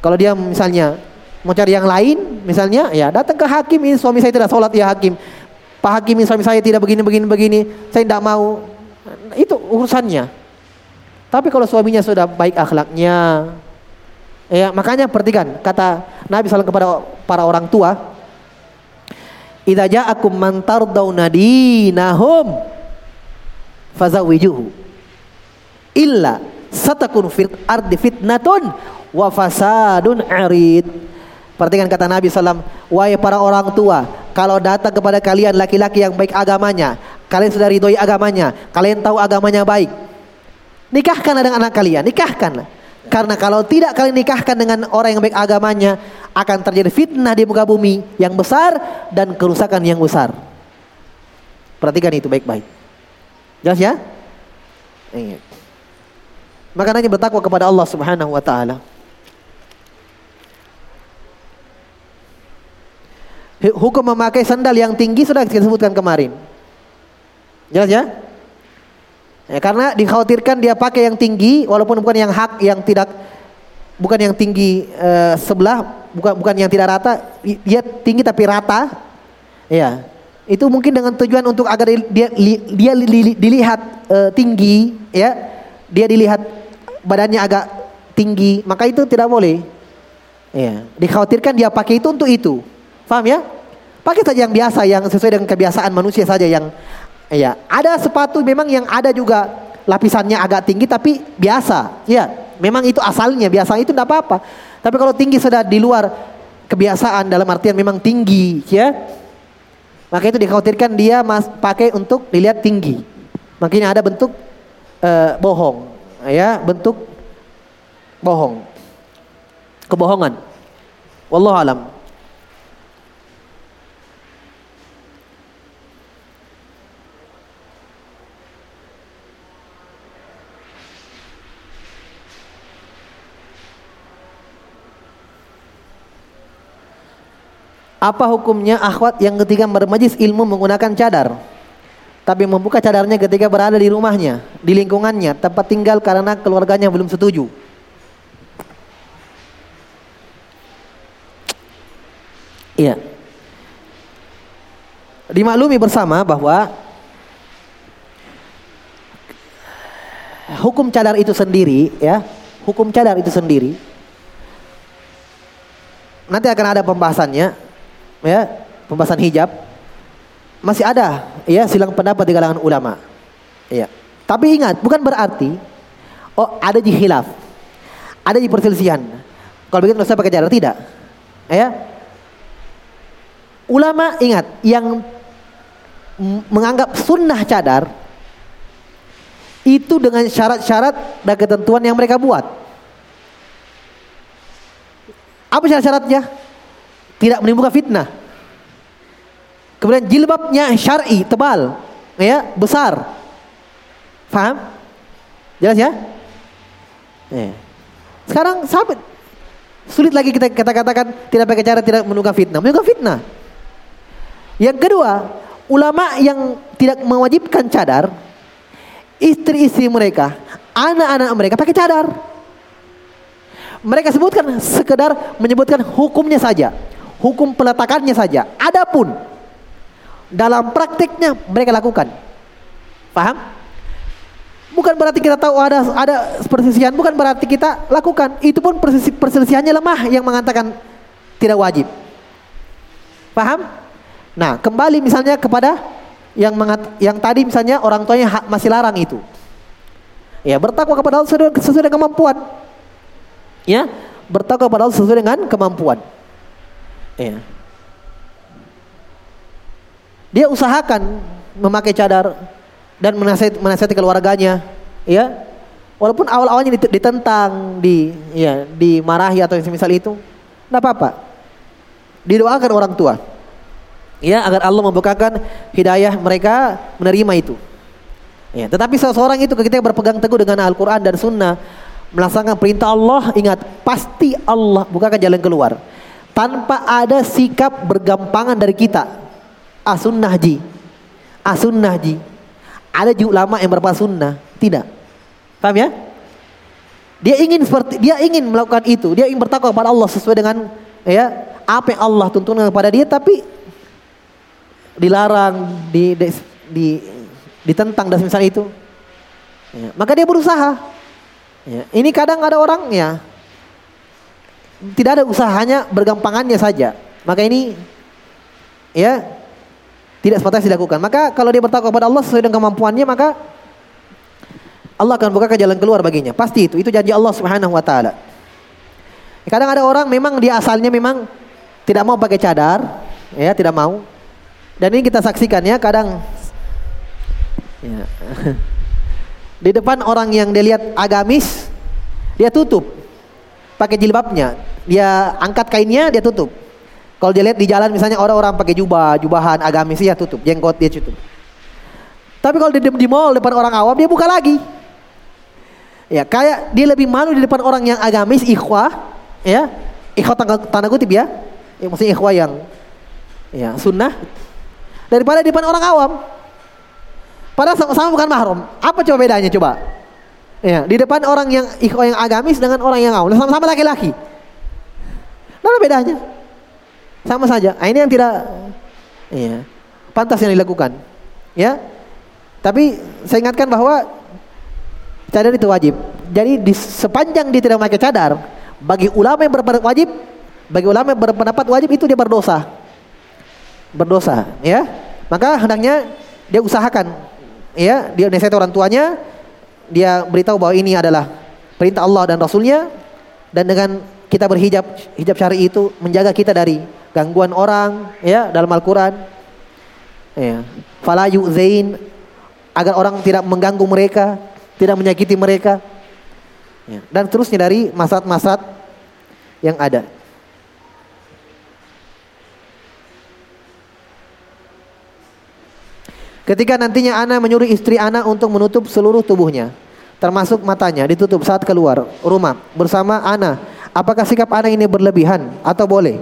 Kalau dia misalnya mau cari yang lain? Misalnya ya datang ke hakim ini suami saya tidak sholat ya hakim. Pak hakim ini suami saya tidak begini begini begini. Saya tidak mau. Itu urusannya. Tapi kalau suaminya sudah baik akhlaknya ya makanya perhatikan kata Nabi SAW kepada para orang tua idza ja'akum man tardawna dinahum fazawijuhu illa satakun fit ardi fitnatun wa fasadun arid Perhatikan kata Nabi SAW, wahai para orang tua, kalau datang kepada kalian laki-laki yang baik agamanya, kalian sudah ridhoi agamanya, kalian tahu agamanya baik. Nikahkanlah dengan anak kalian, nikahkanlah. Karena kalau tidak kalian nikahkan dengan orang yang baik agamanya, akan terjadi fitnah di muka bumi yang besar dan kerusakan yang besar. Perhatikan itu baik-baik. Jelas ya? Ingat. Makanya bertakwa kepada Allah Subhanahu wa taala. Hukum memakai sandal yang tinggi sudah kita sebutkan kemarin. Jelas ya? ya? Karena dikhawatirkan dia pakai yang tinggi walaupun bukan yang hak yang tidak bukan yang tinggi uh, sebelah, bukan bukan yang tidak rata, dia tinggi tapi rata. Ya. Itu mungkin dengan tujuan untuk agar dia dia dilihat uh, tinggi, ya. Dia dilihat badannya agak tinggi, maka itu tidak boleh. Ya. Dikhawatirkan dia pakai itu untuk itu. Paham ya? Pakai saja yang biasa yang sesuai dengan kebiasaan manusia saja yang ya. Ada sepatu memang yang ada juga lapisannya agak tinggi tapi biasa. Ya, memang itu asalnya biasa itu tidak apa-apa. Tapi kalau tinggi sudah di luar kebiasaan dalam artian memang tinggi, ya. Maka itu dikhawatirkan dia mas pakai untuk dilihat tinggi. Makanya ada bentuk uh, bohong, ya, bentuk bohong. Kebohongan. Wallahu alam. Apa hukumnya akhwat yang ketika bermajlis ilmu menggunakan cadar? Tapi membuka cadarnya ketika berada di rumahnya, di lingkungannya, tempat tinggal karena keluarganya belum setuju. Iya. Dimaklumi bersama bahwa hukum cadar itu sendiri ya, hukum cadar itu sendiri nanti akan ada pembahasannya ya pembahasan hijab masih ada ya silang pendapat di kalangan ulama. Ya. Tapi ingat, bukan berarti oh ada di khilaf. Ada di perselisihan. Kalau begitu saya pakai cadar tidak. Ya. Ulama ingat yang menganggap sunnah cadar itu dengan syarat-syarat dan ketentuan yang mereka buat. Apa syarat-syaratnya? Tidak menimbulkan fitnah. Kemudian jilbabnya syar'i, tebal, ya, besar. Faham? Jelas ya? ya. Sekarang sampai sulit lagi kita kata katakan tidak pakai cara tidak menimbulkan fitnah, menimbulkan fitnah. Yang kedua, ulama yang tidak mewajibkan cadar, istri-istri mereka, anak-anak mereka pakai cadar. Mereka sebutkan sekedar menyebutkan hukumnya saja hukum peletakannya saja. Adapun dalam praktiknya mereka lakukan. Paham? Bukan berarti kita tahu ada ada perselisihan, bukan berarti kita lakukan. Itu pun perselisihannya lemah yang mengatakan tidak wajib. Paham? Nah, kembali misalnya kepada yang mengat, yang tadi misalnya orang tuanya masih larang itu. Ya, bertakwa kepada Allah sesuai dengan kemampuan. Ya, bertakwa kepada Allah sesuai dengan kemampuan. Ya. Dia usahakan memakai cadar dan menasihati, menasihati keluarganya, ya. Walaupun awal-awalnya ditentang, di ya, dimarahi atau semisal itu, tidak apa-apa. Didoakan orang tua. Ya, agar Allah membukakan hidayah mereka menerima itu. Ya, tetapi seseorang itu ketika berpegang teguh dengan Al-Qur'an dan Sunnah, melaksanakan perintah Allah, ingat pasti Allah bukakan jalan keluar tanpa ada sikap bergampangan dari kita. Asunnah ji. Asunnah ji. Ada juga ulama yang berapa sunnah. Tidak. Paham ya? Dia ingin seperti dia ingin melakukan itu. Dia ingin bertakwa kepada Allah sesuai dengan ya apa yang Allah tuntunkan kepada dia tapi dilarang, di, di, di ditentang dan misalnya itu. Ya, maka dia berusaha. Ya, ini kadang ada orang ya tidak ada usahanya bergampangannya saja. Maka ini ya tidak sepatutnya dilakukan. Maka kalau dia bertakwa kepada Allah sesuai dengan kemampuannya maka Allah akan buka jalan keluar baginya. Pasti itu. Itu janji Allah Subhanahu wa taala. Kadang ada orang memang dia asalnya memang tidak mau pakai cadar, ya, tidak mau. Dan ini kita saksikan ya kadang ya. di depan orang yang dia lihat agamis dia tutup pakai jilbabnya. Dia angkat kainnya dia tutup. Kalau dia lihat di jalan misalnya orang-orang pakai jubah, jubahan agamis ya tutup, jenggot dia tutup. Tapi kalau di, di mall depan orang awam dia buka lagi. Ya, kayak dia lebih malu di depan orang yang agamis, ikhwah, ya. Ikhwah tanda, tanda kutip ya. ya maksudnya ikhwah yang ya sunnah daripada di depan orang awam. Padahal sama-sama bukan mahrum. Apa coba bedanya coba? Ya, di depan orang yang ikhwah yang agamis dengan orang yang awam, sama-sama laki-laki. Mana bedanya? Sama saja. Nah, ini yang tidak ya, pantas yang dilakukan. Ya. Tapi saya ingatkan bahwa cadar itu wajib. Jadi di sepanjang dia tidak memakai cadar, bagi ulama yang berpendapat wajib, bagi ulama yang berpendapat wajib itu dia berdosa. Berdosa, ya. Maka hendaknya dia usahakan ya, dia nasihat orang tuanya, dia beritahu bahwa ini adalah perintah Allah dan Rasulnya dan dengan kita berhijab hijab syar'i itu menjaga kita dari gangguan orang ya dalam Al-Qur'an. Ya. Fala yu'zain agar orang tidak mengganggu mereka, tidak menyakiti mereka. Ya. Dan terusnya dari masat-masat yang ada. Ketika nantinya anak menyuruh istri anak untuk menutup seluruh tubuhnya, termasuk matanya, ditutup saat keluar rumah bersama anak. Apakah sikap anak ini berlebihan atau boleh?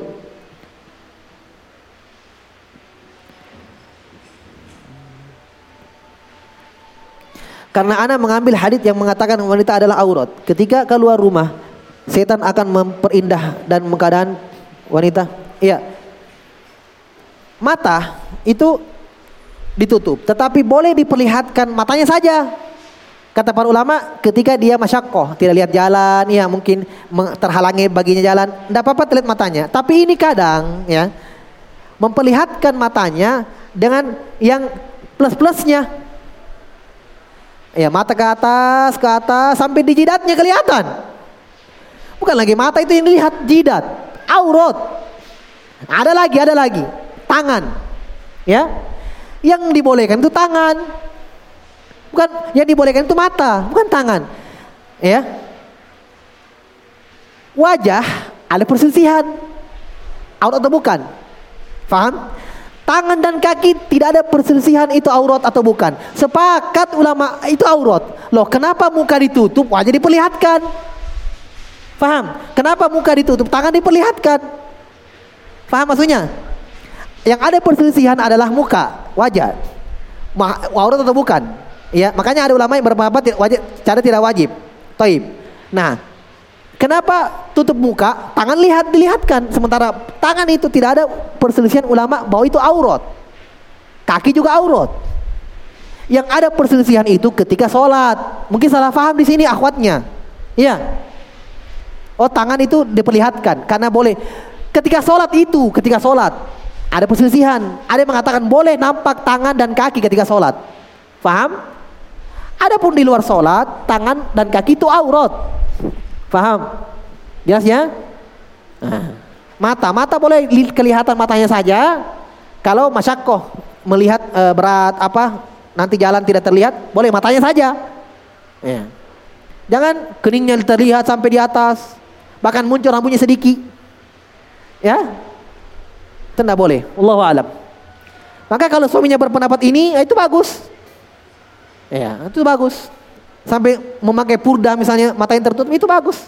Karena anak mengambil hadis yang mengatakan wanita adalah aurat. Ketika keluar rumah, setan akan memperindah dan keadaan wanita. Iya. Mata itu ditutup, tetapi boleh diperlihatkan matanya saja. Kata para ulama, ketika dia masyakoh, tidak lihat jalan, ya mungkin terhalangi baginya jalan, tidak apa-apa terlihat matanya. Tapi ini kadang, ya, memperlihatkan matanya dengan yang plus-plusnya. Ya mata ke atas, ke atas, sampai di jidatnya kelihatan. Bukan lagi mata itu yang dilihat, jidat, aurat. Ada lagi, ada lagi. Tangan. Ya. Yang dibolehkan itu tangan. Bukan yang dibolehkan itu mata, bukan tangan. Ya. Wajah ada perselisihan. Aurat atau bukan? Faham? Tangan dan kaki tidak ada perselisihan itu aurat atau bukan. Sepakat ulama itu aurat. Loh, kenapa muka ditutup, wajah diperlihatkan? Paham? Kenapa muka ditutup, tangan diperlihatkan? Paham maksudnya? Yang ada perselisihan adalah muka, wajah. Aurat atau bukan? Ya, makanya ada ulama yang berpendapat wajib, cara tidak wajib. Taib. Nah, Kenapa tutup muka? Tangan lihat dilihatkan. Sementara tangan itu tidak ada perselisihan ulama bahwa itu aurat. Kaki juga aurat. Yang ada perselisihan itu ketika sholat. Mungkin salah paham di sini akhwatnya. Iya. Oh tangan itu diperlihatkan karena boleh. Ketika sholat itu, ketika sholat ada perselisihan. Ada yang mengatakan boleh nampak tangan dan kaki ketika sholat. Paham? Adapun di luar sholat, tangan dan kaki itu aurat. Paham? Jelas ya? Nah, mata, mata boleh kelihatan matanya saja. Kalau masyakoh melihat e, berat apa nanti jalan tidak terlihat, boleh matanya saja. Ya. Jangan keningnya terlihat sampai di atas, bahkan muncul rambutnya sedikit. Ya, itu tidak boleh. Allah alam. Maka kalau suaminya berpendapat ini, ya itu bagus. Ya, itu bagus sampai memakai purda misalnya mata yang tertutup itu bagus.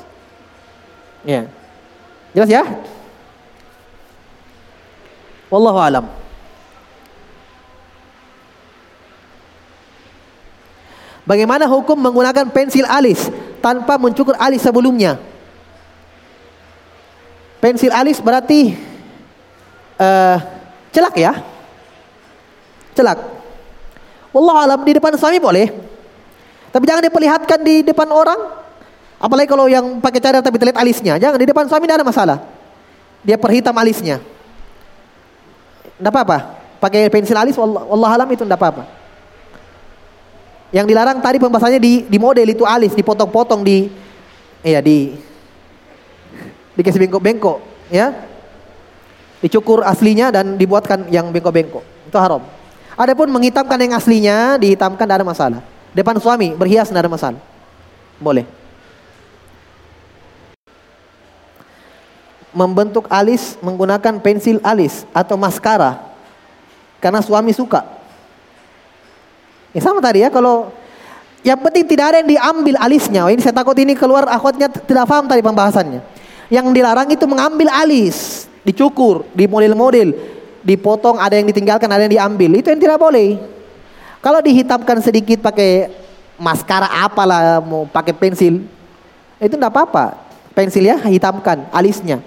Ya. Jelas ya? Wallahu alam. Bagaimana hukum menggunakan pensil alis tanpa mencukur alis sebelumnya? Pensil alis berarti uh, celak ya? Celak. Wallahu alam di depan suami boleh. Tapi jangan diperlihatkan di depan orang. Apalagi kalau yang pakai cadar tapi terlihat alisnya. Jangan di depan suami tidak ada masalah. Dia perhitam alisnya. Tidak apa-apa. Pakai pensil alis, Allah, alam itu tidak apa-apa. Yang dilarang tadi pembahasannya di, di model itu alis, dipotong-potong di, iya di, dikasih bengkok-bengkok, ya. Dicukur aslinya dan dibuatkan yang bengkok-bengkok. Itu haram. Adapun menghitamkan yang aslinya, dihitamkan tidak ada masalah. Depan suami berhias tidak ada masalah. Boleh. Membentuk alis menggunakan pensil alis atau maskara karena suami suka. Ya sama tadi ya kalau yang penting tidak ada yang diambil alisnya. Ini saya takut ini keluar akhwatnya tidak paham tadi pembahasannya. Yang dilarang itu mengambil alis, dicukur, di model-model, dipotong, ada yang ditinggalkan, ada yang diambil. Itu yang tidak boleh. Kalau dihitamkan sedikit pakai maskara apalah, mau pakai pensil, itu tidak apa-apa. Pensil ya, hitamkan alisnya.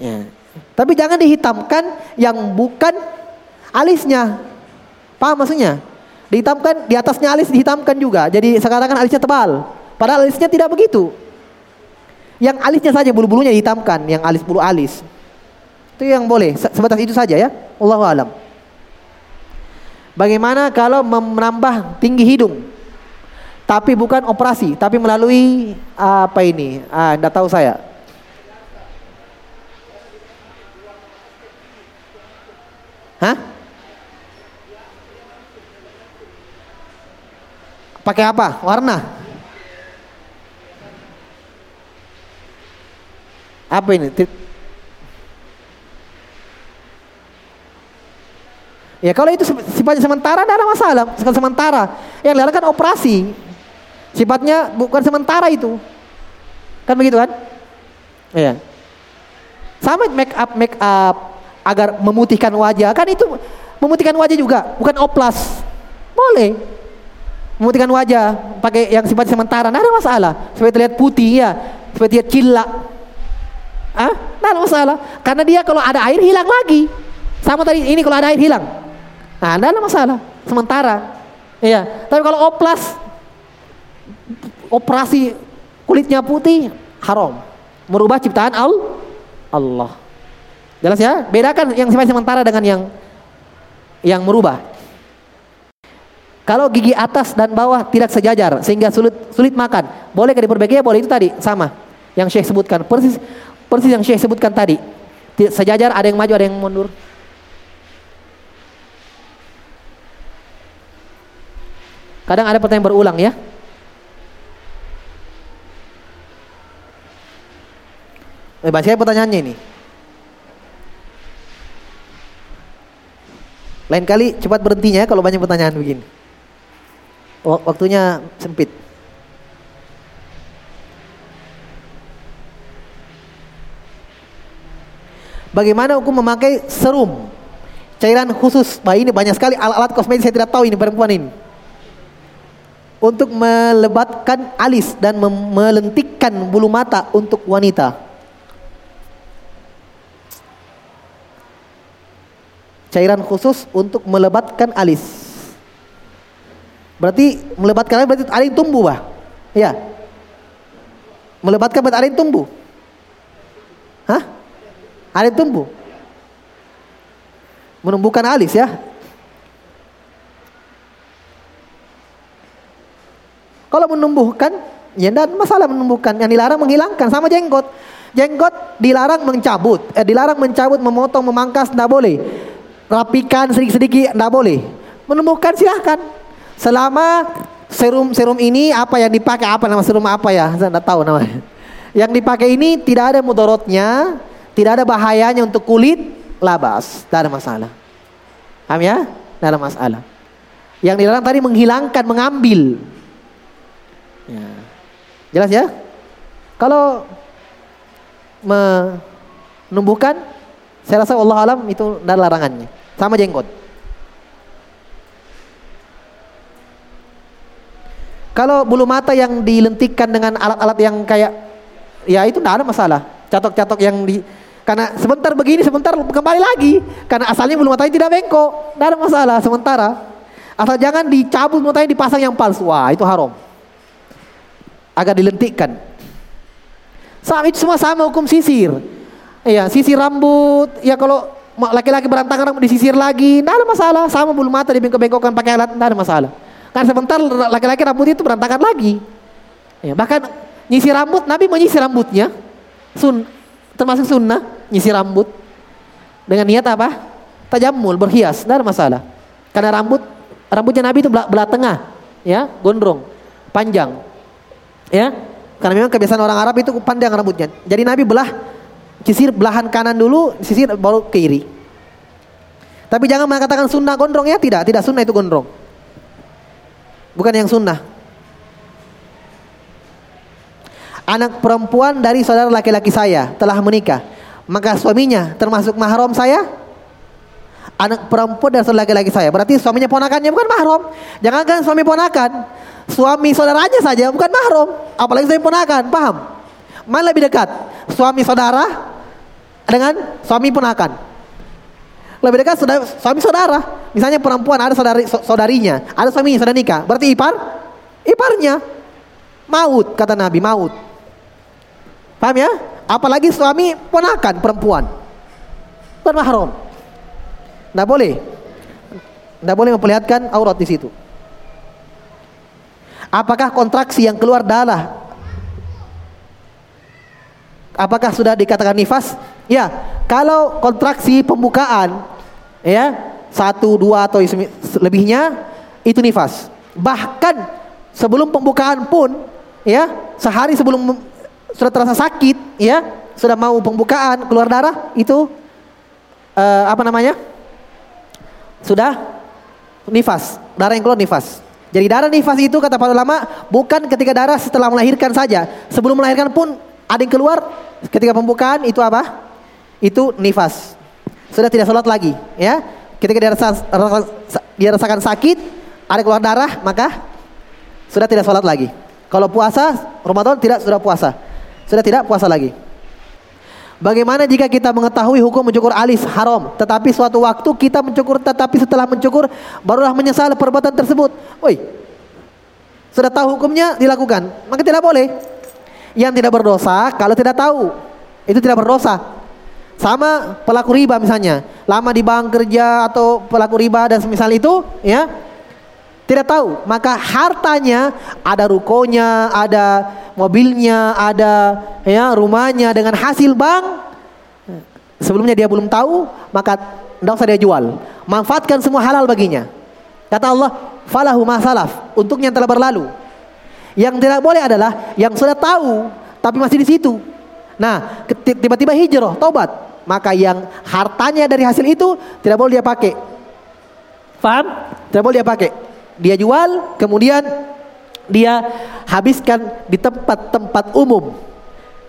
Ya. Tapi jangan dihitamkan yang bukan alisnya. Paham maksudnya? Dihitamkan di atasnya alis dihitamkan juga. Jadi sekarang kan alisnya tebal. Padahal alisnya tidak begitu. Yang alisnya saja bulu-bulunya dihitamkan, yang alis bulu alis. Itu yang boleh. Sebatas itu saja ya. Allahu alam. Bagaimana kalau menambah tinggi hidung? Tapi bukan operasi, tapi melalui apa ini? Ah, enggak tahu saya. Hah? Pakai apa? Warna? Apa ini? Ya kalau itu sifatnya sementara tidak ada masalah. Sekali sementara. Yang dilarang kan operasi. Sifatnya bukan sementara itu. Kan begitu kan? Iya. Sama make up make up agar memutihkan wajah. Kan itu memutihkan wajah juga, bukan oplas. Boleh memutihkan wajah pakai yang sifat sementara, tidak ada masalah. Supaya terlihat putih ya, supaya terlihat cilak. Ah, tidak ada masalah. Karena dia kalau ada air hilang lagi. Sama tadi ini kalau ada air hilang. Nah, tidak ada masalah. Sementara. Iya. Tapi kalau oplas operasi kulitnya putih haram. Merubah ciptaan Allah. Jelas ya? Bedakan yang sifat sementara dengan yang yang merubah. Kalau gigi atas dan bawah tidak sejajar sehingga sulit sulit makan, bolehkah diperbaiki? Ya boleh itu tadi sama yang Syekh sebutkan. Persis persis yang Syekh sebutkan tadi. Sejajar, ada yang maju, ada yang mundur. Kadang ada pertanyaan berulang ya. Eh, saya pertanyaannya ini. Lain kali cepat berhentinya ya kalau banyak pertanyaan begini waktunya sempit. Bagaimana hukum memakai serum? Cairan khusus. Bah ini banyak sekali alat-alat kosmetik saya tidak tahu ini perempuan ini. Untuk melebatkan alis dan melentikkan bulu mata untuk wanita. Cairan khusus untuk melebatkan alis. Berarti melebatkan berarti ada yang tumbuh, bah. Ya. Melebatkan berarti yang tumbuh. Hah? Ada tumbuh. Menumbuhkan alis ya. Kalau menumbuhkan, ya dan masalah menumbuhkan. Yang dilarang menghilangkan sama jenggot. Jenggot dilarang mencabut, eh, dilarang mencabut, memotong, memangkas, tidak boleh. Rapikan sedikit-sedikit, tidak boleh. Menumbuhkan silahkan. Selama serum serum ini apa yang dipakai apa nama serum apa ya? Saya tidak tahu namanya. Yang dipakai ini tidak ada mudorotnya, tidak ada bahayanya untuk kulit, labas, tidak ada masalah. Paham ya? Tidak ada masalah. Yang dilarang tadi menghilangkan, mengambil. Ya. Jelas ya? Kalau menumbuhkan, saya rasa Allah alam itu tidak larangannya. Sama jenggot. Kalau bulu mata yang dilentikkan dengan alat-alat yang kayak ya itu tidak ada masalah. Catok-catok yang di karena sebentar begini sebentar kembali lagi karena asalnya bulu matanya tidak bengkok, tidak ada masalah sementara. Asal jangan dicabut matanya dipasang yang palsu. Wah, itu haram. Agak dilentikkan. Sama itu semua sama hukum sisir. Iya, sisir rambut. Ya kalau laki-laki berantakan rambut disisir lagi, tidak ada masalah. Sama bulu mata dibengkok-bengkokkan pakai alat, tidak ada masalah. Kan sebentar laki-laki rambut itu berantakan lagi. Ya, bahkan nyisir rambut, Nabi menyisir rambutnya. Sun, termasuk sunnah, nyisir rambut. Dengan niat apa? Tajamul, berhias, tidak ada masalah. Karena rambut rambutnya Nabi itu belah, belah tengah, ya, gondrong, panjang. Ya. Karena memang kebiasaan orang Arab itu panjang rambutnya. Jadi Nabi belah sisir belahan kanan dulu, sisir baru ke kiri. Tapi jangan mengatakan sunnah gondrong ya, tidak, tidak sunnah itu gondrong. Bukan yang sunnah. Anak perempuan dari saudara laki-laki saya telah menikah. Maka suaminya termasuk mahram saya? Anak perempuan dari saudara laki-laki saya. Berarti suaminya ponakannya bukan mahram. Jangankan suami ponakan. Suami saudaranya saja bukan mahram. Apalagi suami ponakan. Paham? Mana lebih dekat? Suami saudara dengan suami ponakan. Lebih dekat saudara, suami saudara. Misalnya perempuan ada saudari, saudarinya, ada suaminya sudah nikah. Berarti ipar? Iparnya. Maut kata Nabi, maut. Paham ya? Apalagi suami ponakan perempuan. Bukan mahram. Tidak boleh. Tidak boleh memperlihatkan aurat di situ. Apakah kontraksi yang keluar darah? Apakah sudah dikatakan nifas? Ya, kalau kontraksi pembukaan, ya satu, dua atau lebihnya itu nifas. Bahkan sebelum pembukaan pun, ya sehari sebelum sudah terasa sakit, ya, sudah mau pembukaan keluar darah, itu uh, apa namanya? Sudah nifas, darah yang keluar nifas. Jadi darah nifas itu kata para ulama bukan ketika darah setelah melahirkan saja. Sebelum melahirkan pun ada yang keluar ketika pembukaan itu apa? Itu nifas. Sudah tidak sholat lagi, ya. Ketika dia, dia rasakan sakit, ada keluar darah, maka sudah tidak sholat lagi. Kalau puasa, Ramadan tidak sudah puasa. Sudah tidak puasa lagi. Bagaimana jika kita mengetahui hukum mencukur alis haram, tetapi suatu waktu kita mencukur, tetapi setelah mencukur barulah menyesal perbuatan tersebut. Woi, sudah tahu hukumnya dilakukan, maka tidak boleh. Yang tidak berdosa kalau tidak tahu, itu tidak berdosa. Sama pelaku riba misalnya, lama di bank kerja atau pelaku riba dan semisal itu, ya tidak tahu, maka hartanya ada rukonya, ada mobilnya, ada ya rumahnya dengan hasil bank. Sebelumnya dia belum tahu, maka tidak usah dia jual. Manfaatkan semua halal baginya. Kata Allah, falahu masalaf, untuk yang telah berlalu. Yang tidak boleh adalah yang sudah tahu tapi masih di situ. Nah, tiba-tiba hijrah, tobat, maka yang hartanya dari hasil itu tidak boleh dia pakai. Faham? Tidak boleh dia pakai dia jual, kemudian dia habiskan di tempat-tempat umum.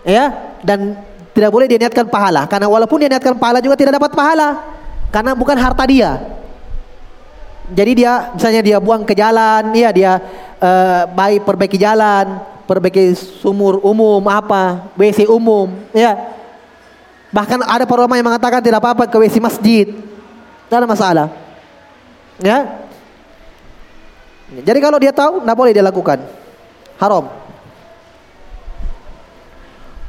Ya, dan tidak boleh dia niatkan pahala karena walaupun dia niatkan pahala juga tidak dapat pahala karena bukan harta dia. Jadi dia misalnya dia buang ke jalan, ya dia uh, baik perbaiki jalan, perbaiki sumur umum apa, WC umum, ya. Bahkan ada para ulama yang mengatakan tidak apa-apa ke WC masjid. Tidak ada masalah. Ya, jadi kalau dia tahu, tidak boleh dia lakukan. Haram.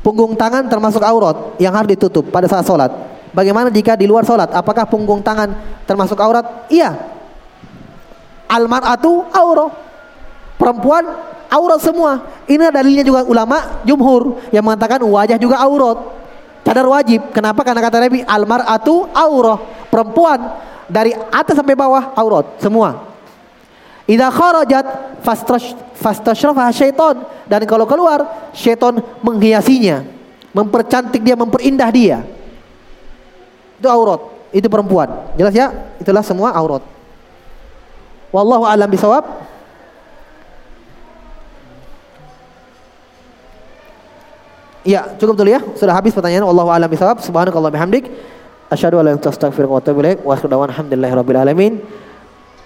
Punggung tangan termasuk aurat yang harus ditutup pada saat sholat. Bagaimana jika di luar sholat? Apakah punggung tangan termasuk aurat? Iya. Almaratu aurat. Perempuan aurat semua. Ini dalilnya juga ulama jumhur yang mengatakan wajah juga aurat. Cadar wajib. Kenapa? Karena kata Nabi almaratu aurat. Perempuan dari atas sampai bawah aurat semua. Idza kharajat fastashrafa syaiton dan kalau keluar syaiton menghiasinya, mempercantik dia, memperindah dia. Itu aurat, itu perempuan. Jelas ya? Itulah semua aurat. Wallahu alam bisawab. Ya, cukup dulu ya. Sudah habis pertanyaan. Wallahu alam bisawab. Subhanakallah bihamdik. Asyhadu an la ilaha illa anta astaghfiruka wa atubu ilaik. Wa rabbil alamin.